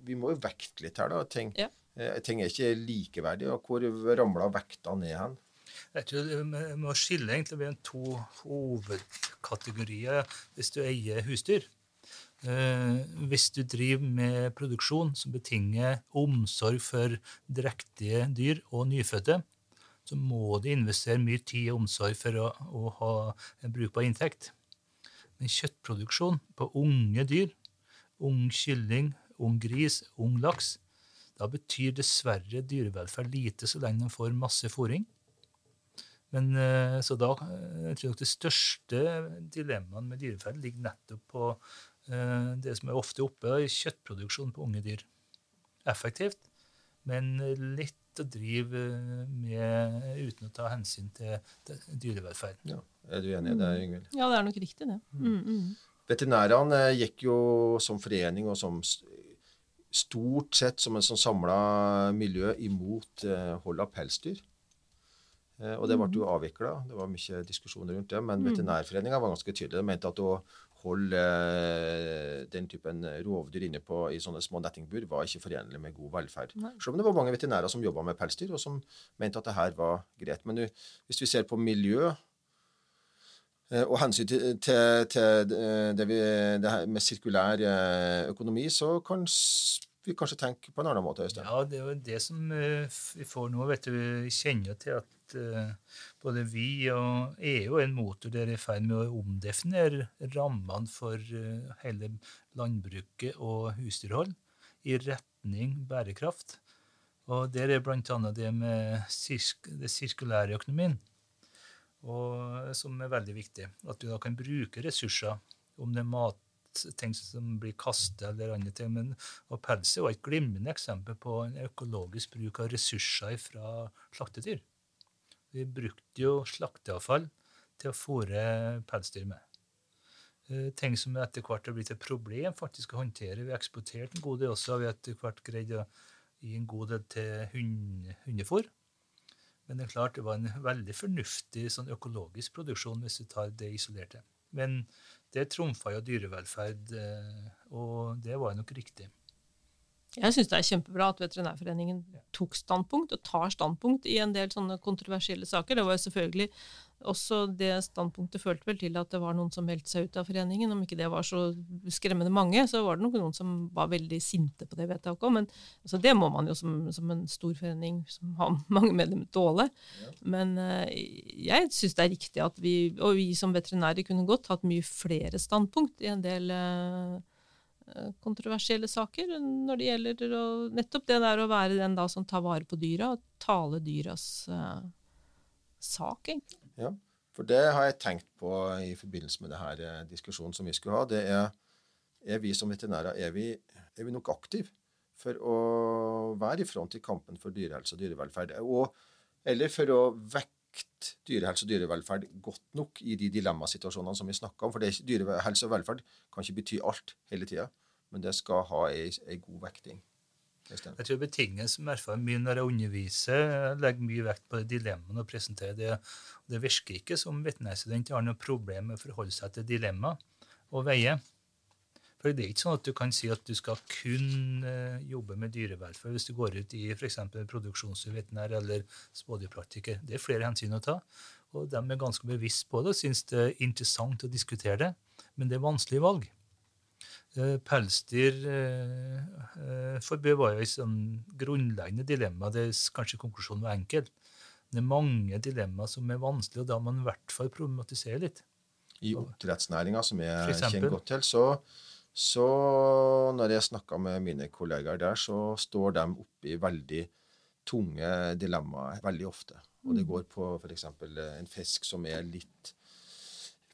Vi må jo vekte litt her, da. Tenk, ja. Eh, ting er ikke likeverdig. og Hvor ramla vekta ned hen? Jeg tror Vi må skille egentlig mellom to hovedkategorier hvis du eier husdyr. Eh, hvis du driver med produksjon som betinger omsorg for drektige dyr og nyfødte, så må du investere mye tid og omsorg for å, å ha en brukbar inntekt. Men kjøttproduksjon på unge dyr, ung kylling, ung gris, ung laks, da betyr dessverre dyrevelferd lite så lenge de får masse fôring. Men, eh, så da jeg tror jeg det største dilemmaet med dyrevelferd ligger nettopp på eh, det som er ofte oppe i kjøttproduksjon på unge dyr. Effektivt, men litt å drive med uten å ta hensyn til dyrevelferd. Ja. Er du enig i det, Yngvild? Ja, det er nok riktig, det. Mm, mm. Veterinærene gikk jo som forening og som stort sett som en sånn samla miljø imot eh, hold av pelsdyr. Eh, og det ble jo avvikla. Det var mye diskusjoner rundt det. Men mm. Veterinærforeninga var ganske tydelig. De mente at å holde eh, den typen rovdyr inne på, i sånne små nettingbur var ikke forenlig med god velferd. Nei. Selv om det var mange veterinærer som jobba med pelsdyr, og som mente at det her var greit. Men hvis vi ser på miljø og hensyn til, til, til det, vi, det med sirkulær økonomi, så kan vi kanskje tenke på en annen måte? Øystein? Ja, det er jo det som vi får nå. vet du, Vi kjenner til at både vi og EU er en motor der er i ferd med å omdefinere rammene for hele landbruket og husdyrhold i retning bærekraft. Og der er bl.a. det med det sirkulære økonomien, og, som er veldig viktig. At du da kan bruke ressurser, om det er mat ting som blir kastet eller andre ting. Men, og pels er et glimrende eksempel på en økologisk bruk av ressurser fra slaktedyr. Vi brukte jo slakteavfall til å fôre pelsdyr med. Eh, ting som etter hvert har blitt et problem faktisk å håndtere. Vi har eksportert en god del også. Vi har etter hvert greid å gi en god del til hund, hundefôr. Men det er klart det var en veldig fornuftig sånn økologisk produksjon hvis du tar det isolerte. Men det trumfa jo dyrevelferd, eh, og det var nok riktig. Jeg syns det er kjempebra at Veterinærforeningen tok standpunkt, og tar standpunkt i en del sånne kontroversielle saker. Det var jo selvfølgelig også det standpunktet følte vel til at det var noen som meldte seg ut av foreningen. Om ikke det var så skremmende mange, så var det nok noen som var veldig sinte på det vedtaket òg. Men altså, det må man jo som, som, en stor forening som har mange medlemmer, tåle. Ja. Men uh, jeg syns det er riktig at vi, og vi som veterinærer, kunne godt hatt mye flere standpunkt i en del uh, kontroversielle saker når det gjelder å, nettopp det der å være den da som tar vare på dyra, og tale dyras uh, sak, egentlig. Ja, for det har jeg tenkt på i forbindelse med denne eh, diskusjonen som vi skulle ha. Det er, er vi som veterinærer er vi, er vi nok aktive for å være i front i kampen for dyrehelse og dyrevelferd? Og, eller for å vekte dyrehelse og dyrevelferd godt nok i de dilemmasituasjonene som vi snakker om. For det, dyrehelse og velferd kan ikke bety alt hele tida, men det skal ha ei god vekting. Jeg tror betingelsen i hvert fall mye når jeg underviser, legger mye vekt på dilemmaene og presenterer det. Det virker ikke som veterinærstudent har noe problem med å forholde seg til dilemma og veie. For det er ikke sånn at du kan si at du skal kun uh, jobbe med dyrevelferd hvis du går ut i f.eks. produksjonsveterinær eller spådyrpraktiker. Det er flere hensyn å ta. Og de er ganske bevisst på det og syns det er interessant å diskutere det. Men det er vanskelige valg. Pelsdyr Pelsdyrforbud eh, var jo et sånn grunnleggende dilemma. Det, er kanskje konklusjonen var enkel. Det er mange dilemmaer som er vanskelige, og da må man i hvert fall problematisere litt. I oppdrettsnæringa, som jeg kjenner godt til, så, så når jeg snakka med mine kollegaer der, så står de oppe i veldig tunge dilemmaer veldig ofte. Og det mm. går på f.eks. en fisk som er litt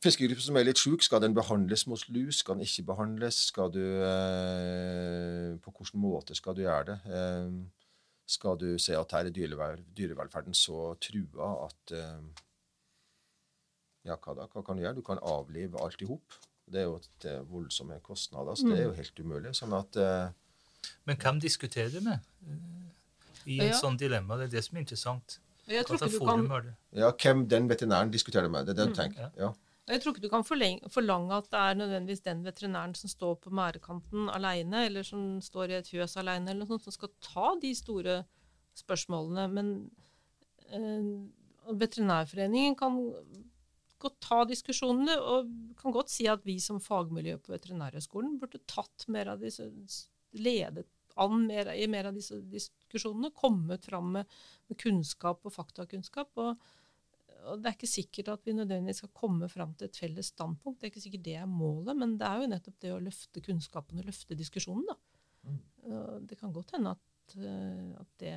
Fiskegruppe som er litt sjuk, skal den behandles mot lus? Skal den ikke behandles? Skal du, eh, på hvilken måte skal du gjøre det? Eh, skal du se at her er dyrevel dyrevelferden så trua at eh, Ja, hva da? Hva kan du gjøre? Du kan avlive alt i hop. Det er jo til eh, voldsomme kostnader. så Det er jo mm. helt umulig. sånn at... uh, Men hvem diskuterer du med eh, i et ja. sånt dilemma? Det er det som er interessant. Jeg tror ikke du kan... Ja, Hvem den veterinæren diskuterer med. Det er det du mm. tenker. Ja. Jeg tror ikke du kan forlange at det er nødvendigvis den veterinæren som står på mærekanten aleine, eller som står i et fjøs aleine, eller noe sånt, som skal ta de store spørsmålene. Men eh, Veterinærforeningen kan å ta diskusjonene, og kan godt si at vi som fagmiljø på Veterinærhøgskolen burde tatt mer av disse, ledet an mer, i mer av disse diskusjonene, kommet fram med, med kunnskap og faktakunnskap. og og Det er ikke sikkert at vi nødvendigvis skal komme fram til et felles standpunkt. Det er ikke sikkert det er målet, men det er jo nettopp det å løfte kunnskapen og løfte diskusjonen. da. Mm. Det kan godt hende at, at det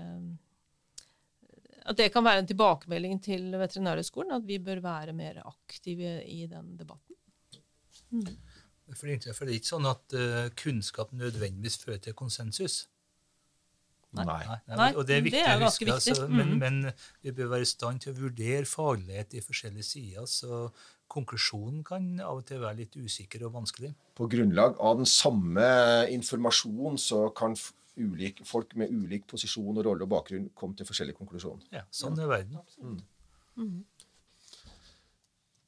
at det kan være en tilbakemelding til Veterinærhøgskolen, at vi bør være mer aktive i den debatten. Mm. For, det, er ikke sånn at uh, kunnskap nødvendigvis fører til konsensus. Nei. Nei. Nei. Og det er viktig det er å huske. Altså, men, mm. men, vi bør være i stand til å vurdere faglighet i forskjellige sider. Så konklusjonen kan av og til være litt usikker og vanskelig. På grunnlag av den samme informasjonen så kan ulik, folk med ulik posisjon og rolle og bakgrunn kom til forskjellige konklusjoner. Ja, sånn er verden. Mm. Mm.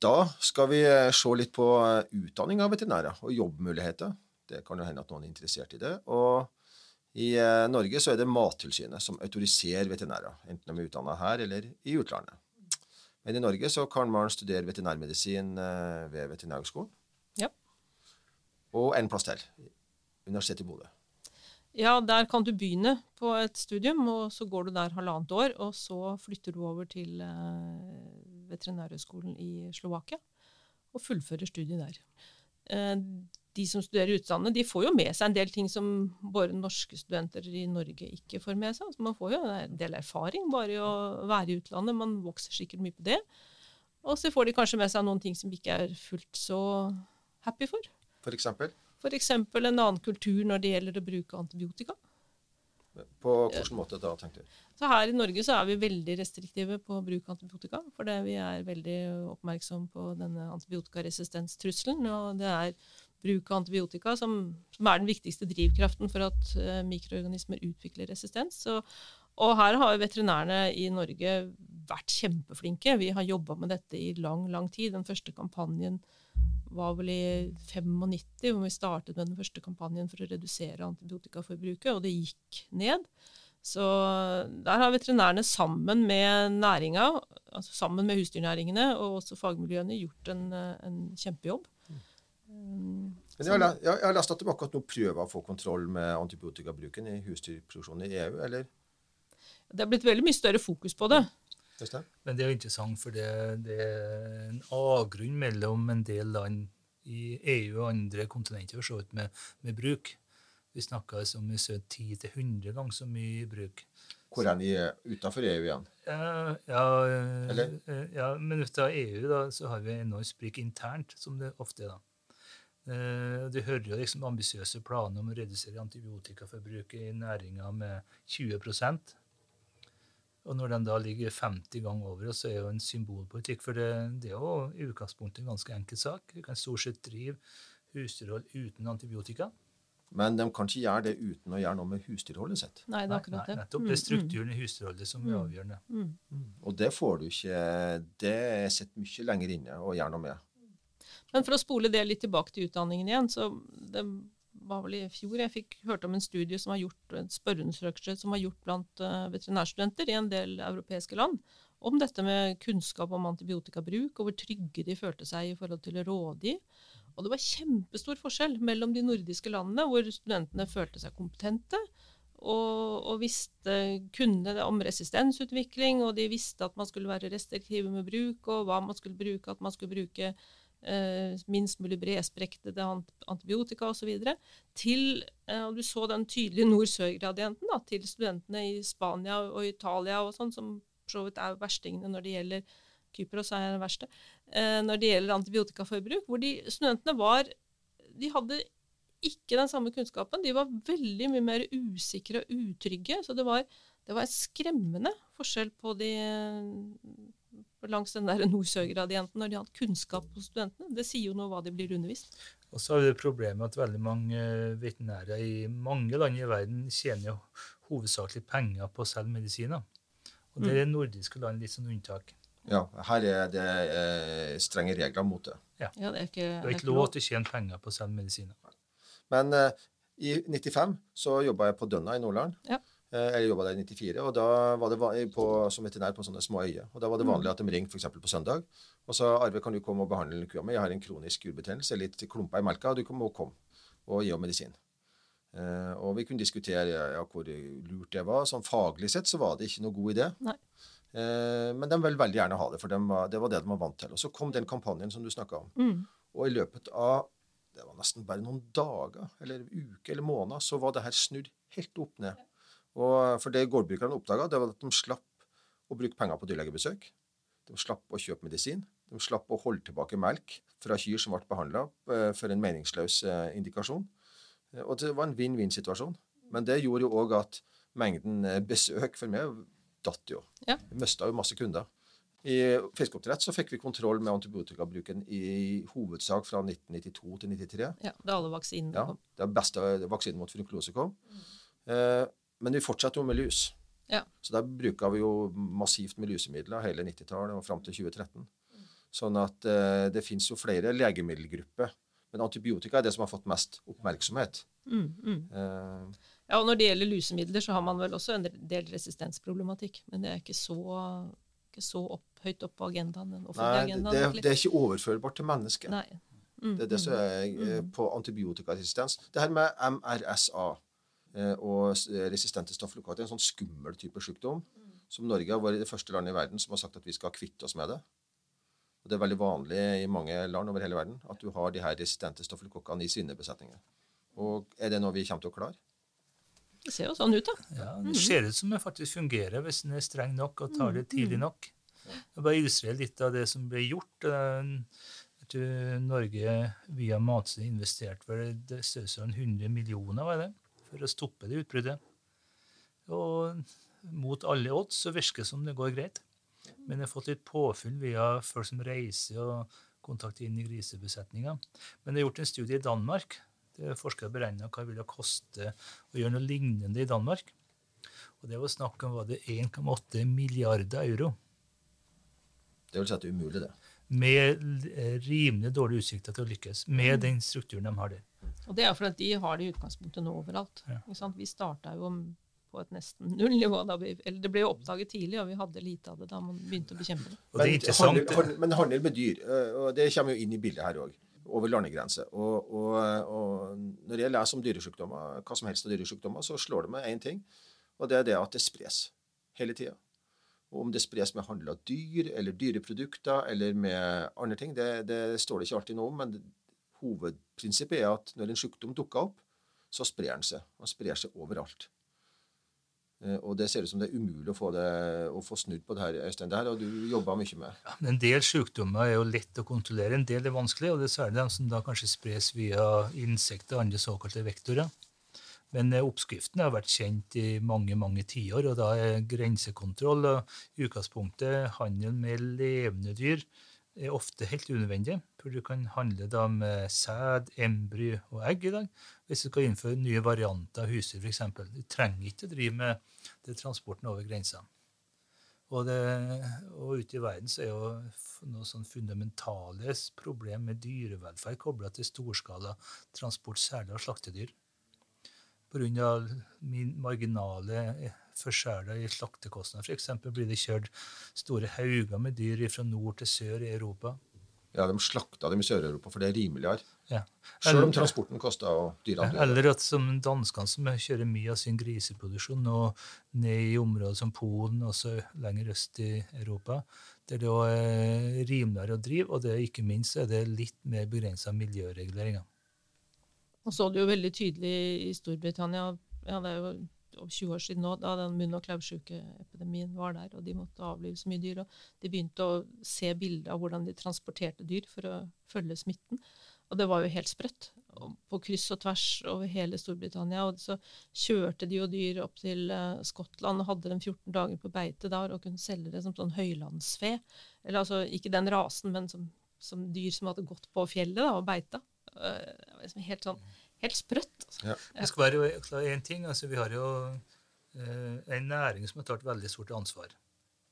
Da skal vi eh, se litt på eh, utdanning av veterinærer og jobbmuligheter. Det kan jo hende at noen er interessert i det. Og i eh, Norge så er det Mattilsynet som autoriserer veterinærer, enten de er utdanna her eller i utlandet. Men i Norge så kan man studere veterinærmedisin ved Veterinærhøgskolen. Ja. Og en plass til. Universitetet i Bodø. Ja, der kan du begynne på et studium, og så går du der halvannet år. Og så flytter du over til eh, veterinærhøgskolen i Slovakia og fullfører studiet der. Eh, de som studerer i utlandet, de får jo med seg en del ting som bare norske studenter i Norge ikke får med seg. Så man får jo en del erfaring bare i å være i utlandet. Man vokser sikkert mye på det. Og så får de kanskje med seg noen ting som ikke er fullt så happy for. For eksempel? F.eks. en annen kultur når det gjelder å bruke antibiotika. På hvilken måte da, tenkte du? Så Her i Norge så er vi veldig restriktive på å bruke antibiotika. Fordi vi er veldig oppmerksom på denne antibiotikaresistens-trusselen. Og det er bruk av antibiotika som, som, er den viktigste drivkraften for at uh, mikroorganismer utvikler resistens. Så, og her har veterinærene i Norge vært kjempeflinke. Vi har jobba med dette i lang, lang tid. Den første kampanjen var vel i 95 hvor vi startet med den første kampanjen for å redusere antibiotikaforbruket, og det gikk ned. Så der har veterinærene sammen med næringa, altså sammen med husdyrnæringene og også fagmiljøene, gjort en, en kjempejobb. Mm. Men jeg, har, jeg har lest at de akkurat nå prøver å få kontroll med antibiotikabruken i husdyrproduksjonen i EU, eller? Det er blitt veldig mye større fokus på det. Men det er jo interessant, for det, det er en avgrunn mellom en del land i EU og andre kontinenter for så vidt med, med bruk. Vi snakka om 10-100 ganger så mye bruk. Hvor er de utenfor EU igjen? Ja, ja, ja men utenfor EU da, så har vi enormt sprik internt, som det ofte er. da. Eh, du hører jo liksom ambisiøse planer om å redusere antibiotikaforbruket i næringa med 20 og når den da ligger 50 ganger over oss, så er det jo en symbolpolitikk. For det, det, er jo i utgangspunktet en ganske enkel sak. Vi kan stort sett drive husdyrhold uten antibiotika. Men de kan ikke gjøre det uten å gjøre noe med husdyrholdet sitt. Nei, det er akkurat det. Nei, nettopp. Det er mm, strukturen i husdyrholdet som er mm. avgjørende. Mm. Mm. Og det får du ikke Det er sett mye lenger inne å gjøre noe med. Men for å spole det litt tilbake til utdanningen igjen, så det var vel i fjor jeg fikk hørt om en studie som var gjort, en som var gjort blant uh, veterinærstudenter i en del europeiske land, om dette med kunnskap om antibiotikabruk, og hvor trygge de følte seg i forhold til å rådgi. Og det var kjempestor forskjell mellom de nordiske landene, hvor studentene følte seg kompetente. Og, og visste, kunne om resistensutvikling, og de visste at man skulle være restriktive med bruk, og hva man skulle bruke, at man skulle bruke eh, minst mulig bredspektrede antibiotika osv. Til eh, og Du så den tydelige nord-sør-gradienten til studentene i Spania og Italia og sånn, som for så vidt er verstingene når det gjelder Kypros er den verste, eh, når det gjelder antibiotikaforbruk, hvor de studentene var De hadde ikke den samme kunnskapen. De var veldig mye mer usikre og utrygge. Så det var, det var en skremmende forskjell på de langs den der nord-sør-gradienten når de har hatt kunnskap hos studentene. Det sier jo noe hva de blir undervist. Og så har vi det problemet at veldig mange eh, veterinærer i mange land i verden tjener jo hovedsakelig penger på å selge medisiner. Og det er mm. nordiske land litt sånn unntak. Ja, her er det eh, strenge regler mot det. Ja. ja det er ikke, det er ikke lov til å tjene penger på å selge medisiner. Men eh, i 95 så jobba jeg på Dønna i Nordland. Ja. Eh, Jeg jobba der i 94, og da var det på, som veterinær på sånne små øyer. Og da var det vanlig at de ringte f.eks. på søndag og sa Arve, kan du komme og behandle kua mi? Jeg har en kronisk urbetennelse, litt klumpa i melka, og du må komme og gi henne medisin. Eh, og vi kunne diskutere ja, hvor lurt det var. Sånn faglig sett så var det ikke noe god idé. Nei. Eh, men de ville veldig gjerne ha det, for de var, det var det de var vant til. Og så kom den kampanjen som du snakka om. Mm. Og i løpet av det var nesten bare noen dager eller uker eller måneder, så var det her snudd helt opp ned. Og for det gårdbrukerne oppdaga, det var at de slapp å bruke penger på dyrlegebesøk. De slapp å kjøpe medisin. De slapp å holde tilbake melk fra kyr som ble behandla for en meningsløs eh, indikasjon. Eh, Og det var en vinn-vinn-situasjon. Men det gjorde jo òg at mengden eh, besøk for meg datt jo. Ja. Vi mista jo masse kunder. I fiskeoppdrett så fikk vi kontroll med antibiotikabruken i hovedsak fra 1992 til 1993. Ja, da alle vaksinene Ja, kom. det beste vaksinen mot funkulose kom. Eh, men vi fortsatte jo med lus. Ja. Så der bruka vi jo massivt med lusemidler hele 90-tallet og fram til 2013. Sånn at eh, det fins jo flere legemiddelgrupper. Men antibiotika er det som har fått mest oppmerksomhet. Mm, mm. Eh, Ja, og når det gjelder lusemidler, så har man vel også en del resistensproblematikk. Men det er ikke så, ikke så opp, høyt opp på agendaen, den offentlige nei, agendaen. det, egentlig. det er ikke overførbart til mennesket. Nei. Mm, Det er det som mm. er eh, på antibiotikaresistens. Det her med MRSA og resistente stafylokokker er en sånn skummel type sykdom som Norge har vært det første landet i verden som har sagt at vi skal kvitte oss med det. Og Det er veldig vanlig i mange land over hele verden at du har de her resistente stafylokokkene i svinebesetninger. Og er det noe vi kommer til å klare? Det ser jo sånn ut, da. Ja, Det ser ut som det faktisk fungerer hvis en er streng nok og tar det tidlig nok. Jeg bare illustrerer litt av det som ble gjort. Eh, Jeg tror Norge via Matse investerte vel det størrelsesorden 100 millioner var det, for å stoppe det utbruddet. Og mot alle odds så virker det som det går greit. Men jeg har fått litt påfyll via folk som reiser og kontakter inn i grisebesetninga. Men det er gjort en studie i Danmark. Det Forskere beregna hva det ville koste å gjøre noe lignende i Danmark. Og det var snakk om var det 1,8 milliarder euro. Det vil si at det er umulig, det. Med eh, rimelig dårlige utsikter til å lykkes med den strukturen de har der. Og det er fordi at de har det i utgangspunktet nå overalt. Ja. Ikke sant? Vi starta jo på et nesten nullnivå. Da vi, eller det ble jo oppdaget tidlig, og vi hadde lite av det da man begynte å bekjempe det. Men, det er handel, handel, men handel med dyr, eh, og det kommer jo inn i bildet her òg, over landegrenser. Og, og, og når jeg leser om dyresykdommer, hva som helst av dyresykdommer, så slår det meg én ting, og det er det at det spres hele tida. Og om det spres med handel av dyr eller dyreprodukter eller med andre ting, det, det står det ikke alltid noe om, men hovedprinsippet er at når en sykdom dukker opp, så sprer den seg. Den sprer seg overalt. Eh, Og det ser ut som det er umulig å få, det, å få snudd på det her, Øystein. Det her har du jobba mye med. En del sykdommer er jo lett å kontrollere, en del er vanskelig, og det er særlig de som da kanskje spres via insekter og andre såkalte vektorer. Men eh, oppskriften har vært kjent i mange mange tiår, og da er grensekontroll og i utgangspunktet handel med levende dyr er ofte helt unødvendig. For du kan handle da med sæd, embry og egg i dag. Hvis du skal innføre nye varianter av husdyr, f.eks. Du trenger ikke å drive med det transporten over grensa. Og, det, og ute i verden så er jo f- noe sånn fundamentale problem med dyrevelferd kobla til storskala transport, særlig av slaktedyr. Pga. marginale eh, forskjeller i slaktekostnader. F.eks. blir det kjørt store hauger med dyr fra nord til sør i Europa. Ja, De slakta dem i Sør-Europa, for det er rimeligere. Ja. Selv om transporten kosta og døde. Eller at som danskene som kjører mye av sin griseproduksjon nå ned i områder som Polen, også lenger øst i Europa, der det er rimeligere å drive, og det er ikke minst er det litt mer begrensa miljøreguleringer. Man så det jo veldig tydelig i Storbritannia, ja, det er jo over 20 år siden nå, da den munn- og klaursjukeepidemien var der, og de måtte avlive så mye dyr. og De begynte å se bilder av hvordan de transporterte dyr for å følge smitten. Og det var jo helt sprøtt. På kryss og tvers over hele Storbritannia. Og så kjørte de jo dyr opp til eh, Skottland og hadde dem 14 dager på beite der og kunne selge det som sånn høylandsfe. Eller altså ikke den rasen, men som, som dyr som hadde gått på fjellet da, og beita. Uh, liksom helt sånn helt sprøtt. Altså. Ja. Det skal være jo én en ting, altså Vi har jo eh, en næring som har tatt veldig stort ansvar.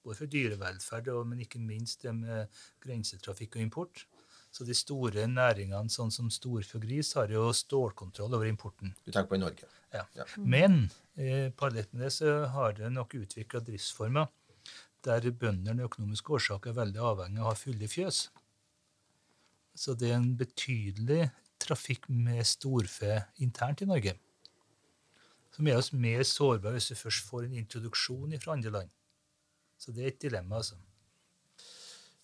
Både for dyrevelferd, og, men ikke minst det med grensetrafikk og import. Så de store næringene, sånn som storfe og gris, har jo stålkontroll over importen. Du tenker på i Norge? Ja. ja. Men eh, parallelt med det så har det nok utvikla driftsformer der bøndene av økonomiske årsaker er veldig avhengig av å ha fulle fjøs. Så det er en betydelig trafikk med storfe internt i Norge. Som gjør oss mer sårbare hvis vi først får en introduksjon fra andre land. Så det er et dilemma, altså.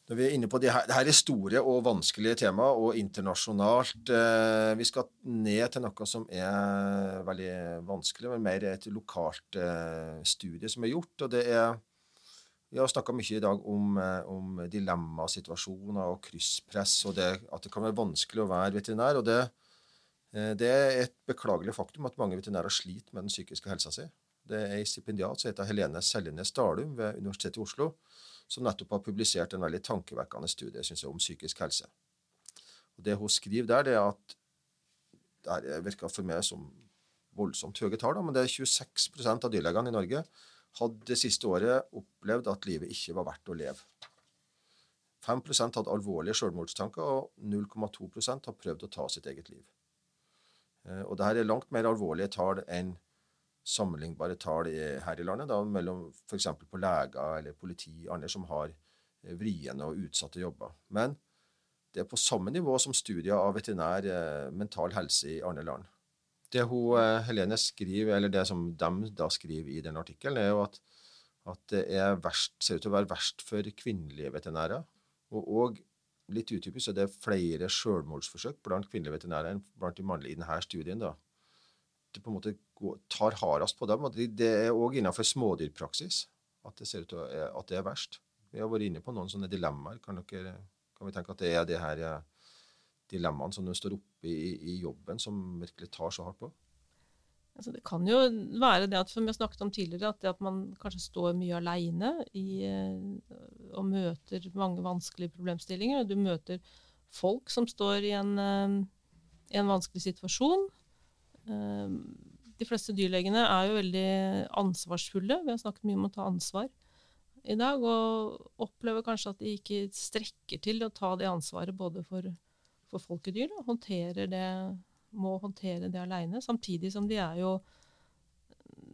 Når vi er inne på det her, det her er store og vanskelige tema, og internasjonalt. Eh, vi skal ned til noe som er veldig vanskelig, men mer et lokalt eh, studie som er gjort. og det er vi har snakka mye i dag om, eh, om dilemmasituasjoner og krysspress, og det, at det kan være vanskelig å være veterinær. og det, eh, det er et beklagelig faktum at mange veterinærer sliter med den psykiske helsa si. Det er ei stipendiat som heter Helene Seljenes Dalum ved Universitetet i Oslo, som nettopp har publisert en veldig tankevekkende studie synes jeg, om psykisk helse. Og Det hun skriver der, det er at det virker for meg som voldsomt høye tall, men det er 26% av dyrlegene i Norge hadde det siste året opplevd at livet ikke var verdt å leve. 5% hadde alvorlige selvmordstanker, og 0,2% har prøvd å ta sitt eget liv. Eh, og dette er langt mer alvorlige tall enn sammenlignbare tall her i landet, da, mellom f.eks. på leger eller politi, andre som har eh, vriene og utsatte jobber. Men det er på samme nivå som studier av veterinær eh, mental helse i andre land det hun, eh, Helene skriver, eller det som de da skriver i den artikkelen, er jo at, at det er verst, ser ut til å være verst for kvinnelige veterinærer. Og, og litt utypisk så det er flere selvmordsforsøk blant kvinnelige veterinærer enn blant de mannlige i denne studien. da. Det på en måte går, tar hardest på dem. og Det er òg innenfor smådyrpraksis at det ser ut til at det er verst. Vi har vært inne på noen sånne dilemmaer. Kan, dere, kan vi tenke at det er de her dilemmaene som du står oppe i, i jobben, som virkelig tar så hardt på? Altså, det kan jo være det at, som jeg snakket om tidligere, at, at man kanskje står mye aleine eh, og møter mange vanskelige problemstillinger. og Du møter folk som står i en, eh, en vanskelig situasjon. Eh, de fleste dyrlegene er jo veldig ansvarsfulle. Vi har snakket mye om å ta ansvar i dag, og opplever kanskje at de ikke strekker til å ta det ansvaret både for for folkedyr. Da. Håndterer det, må håndtere det aleine. Samtidig som de er jo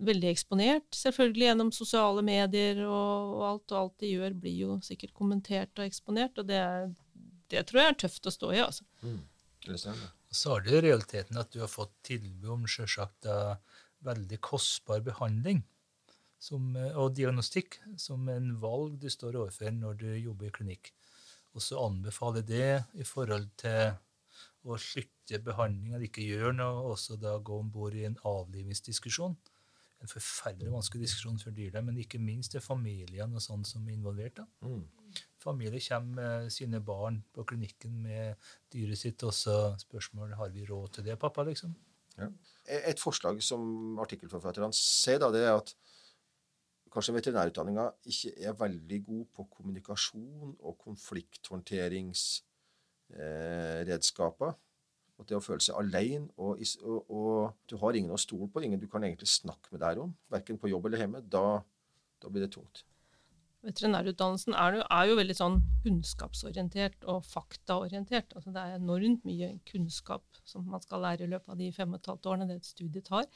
veldig eksponert, selvfølgelig gjennom sosiale medier og, og, alt. Og alt de gjør, blir jo sikkert kommentert og eksponert. Og det, det tror jeg er tøft å stå i, altså. Mm. Så har du realiteten at du har fått tilbud om selvsagt veldig kostbar behandling som, og diagnostikk som en valg du står overfor når du jobber i klinikk og så anbefale det i forhold til å slutte behandling eller ikke gjøre noe, og også da gå om bord i en avlivingsdiskusjon. En forferdelig vanskelig diskusjon for dyra, men ikke minst til familiene og sånn som er involvert. da. Mm. Familier kommer med sine barn på klinikken med dyret sitt, og så spørsmålet har vi råd til det, pappa, liksom. Ja. Et forslag som artikkelforfatterne ser, da, det er at kanskje veterinærutdanninga ikke er veldig god på kommunikasjon og konflikthåndteringsredskaper. Eh, det å føle seg alene, og, og, og, du har ingen å stole på, ingen du kan egentlig snakke med deg om, verken på jobb eller hjemme, da, da blir det tungt. Veterinærutdannelsen er jo, er jo, veldig sånn kunnskapsorientert og faktaorientert. Altså det er enormt mye kunnskap som man skal lære i løpet av de fem og et halvt årene det et studie tar.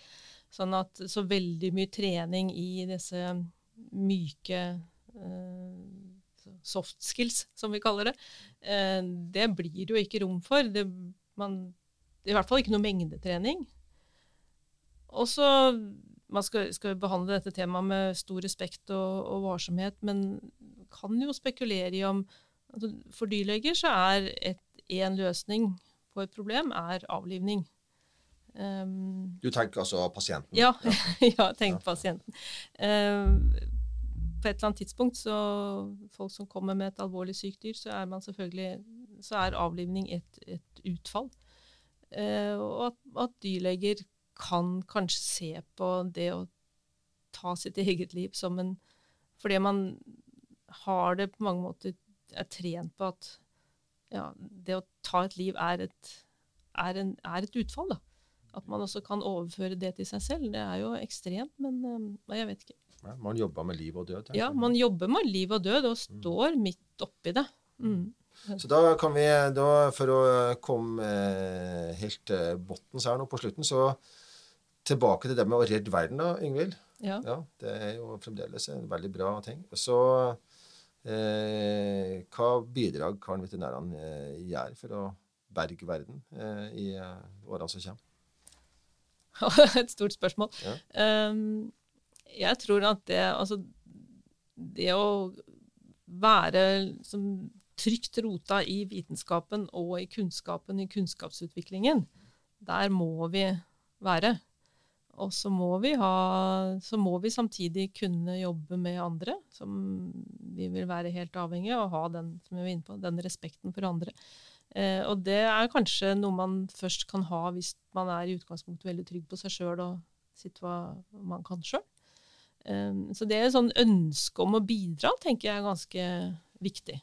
Sånn at så veldig mye trening i disse myke uh, soft skills, som vi kaller det, uh, det blir det jo ikke rom for. Det, man, i hvert fall ikke noe mengdetrening. Og så Man skal, skal, behandle dette temaet med stor respekt og, og varsomhet, men kan jo spekulere i om altså For dyrleger så er én løsning på et problem er avlivning. Um, du tenker altså pasienten? Ja, ja tenk ja. pasienten. Um, på et eller annet tidspunkt, så folk som kommer med et alvorlig sykt dyr, så er man selvfølgelig så er avlivning et, et utfall. Uh, og at, at, dyrleger kan kanskje se på det å ta sitt eget liv som en Fordi man har det på mange måter er trent på at ja, det å ta et liv er et, er en, er et utfall. da. At man også kan overføre det til seg selv, det er jo ekstremt, men uh, jeg vet ikke. Ja, man jobber med liv og død? Ja, man jobber med liv og død og mm. står mm. midt oppi det. Mm. Så da kan vi, da, for å komme eh, helt til bunnens her nå på slutten, så tilbake til det med å redde verden, da, Ingvild. Ja. Ja, det er jo fremdeles en veldig bra ting. Så eh, hva bidrag kan veterinærene eh, gjøre for å berge verden eh, i eh, årene som kommer? Et stort spørsmål. Ja. Um, jeg tror at det Altså, det å være som trygt rota i vitenskapen og i kunnskapen, i kunnskapsutviklingen, der må vi være. Og så må vi ha Så må vi samtidig kunne jobbe med andre, som vi vil være helt avhengig av, og ha den, som jeg var inne på, den respekten for andre. Eh, og det er kanskje noe man først kan ha hvis man er i utgangspunktet veldig trygg på seg sjøl og sitt hva man kan sjøl. Eh, så det er et sånn ønske om å bidra, tenker jeg er ganske viktig.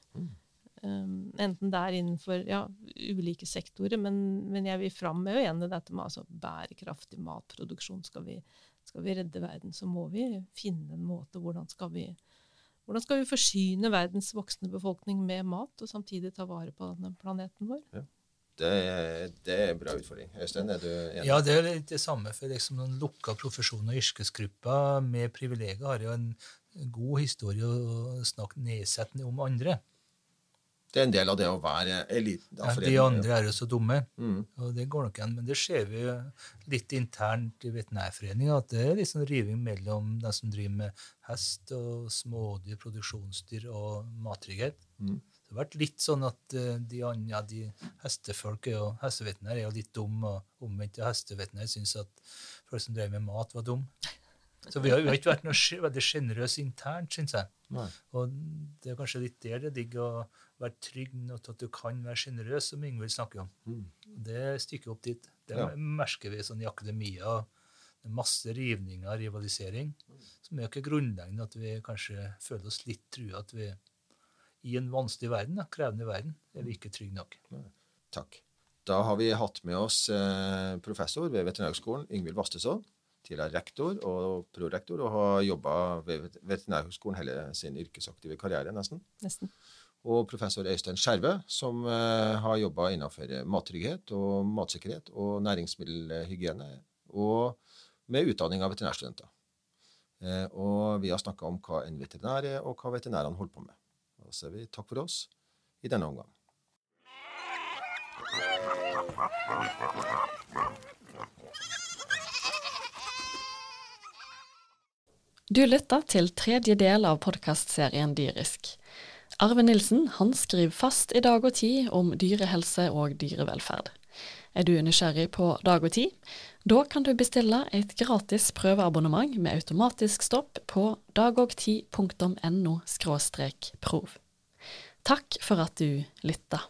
Eh, enten det er innenfor ja, ulike sektorer, men, men jeg vil framheve igjen dette med altså, bærekraftig matproduksjon. Skal vi, skal vi redde verden, så må vi finne en måte. Hvordan skal vi hvordan skal vi forsyne verdens voksne befolkning med mat, og samtidig ta vare på denne planeten vår? Det er, det er en bra utfordring. Øystein, er du enig? Ja, det er litt det samme. for liksom Noen lukka profesjoner og yrkesgrupper med privilegier har jo en god historie å snakke nedsettende om andre. Det er en del av det å være eliten. Ja, de andre er jo så dumme. Mm. Og det går nok igjen. Men det ser vi jo litt internt i Veterinærforeningen, at det er litt sånn riving mellom de som driver med hest og smådyr, produksjonsdyr og mattrygghet. Mm. Det har vært litt sånn at eh, de andre, de hestefolk er jo, hesteveterinær er jo litt dum, og omvendt og hesteveterinær syns at folk som drev med mat, var dum. Så vi har jo ikke vært noe veldig sjenerøse internt, syns jeg. Nei. Og det er kanskje litt der det ligger å være trygg nok til at du kan være sjenerøs, som Ingvild snakker om. Mm. Det stykker opp dit. Det Ja. merker vi sånn i akademia. Det er masse rivninger rivalisering, som er ikke grunnleggende at vi kanskje føler oss litt trua at vi i en vanskelig verden, da, krevende verden, er vi ikke trygge nok. Takk. Da har vi hatt med oss eh, professor ved Veterinærhøgskolen, Yngvild Vastesson. Tidligere rektor og prorektor, og har jobba ved Veterinærhøgskolen hele sin yrkesaktive karriere, nesten. Nesten. Og professor Øystein Skjerve, som eh, har jobba innenfor mattrygghet og matsikkerhet og næringsmiddelhygiene, og med utdanning av veterinærstudenter. Eh, og vi har snakka om hva en veterinær er, og hva veterinærene holder på med. Da sier vi takk for oss i denne omgang. Du lytter til tredje del av podkastserien Dyrisk. Arve Nilsen han skriver fast i Dag og Tid om dyrehelse og dyrevelferd. Er du nysgjerrig på Dag og Tid? Da kan du bestille et gratis prøveabonnement med automatisk stopp på dagogtid.no prov. Takk for at du lytta.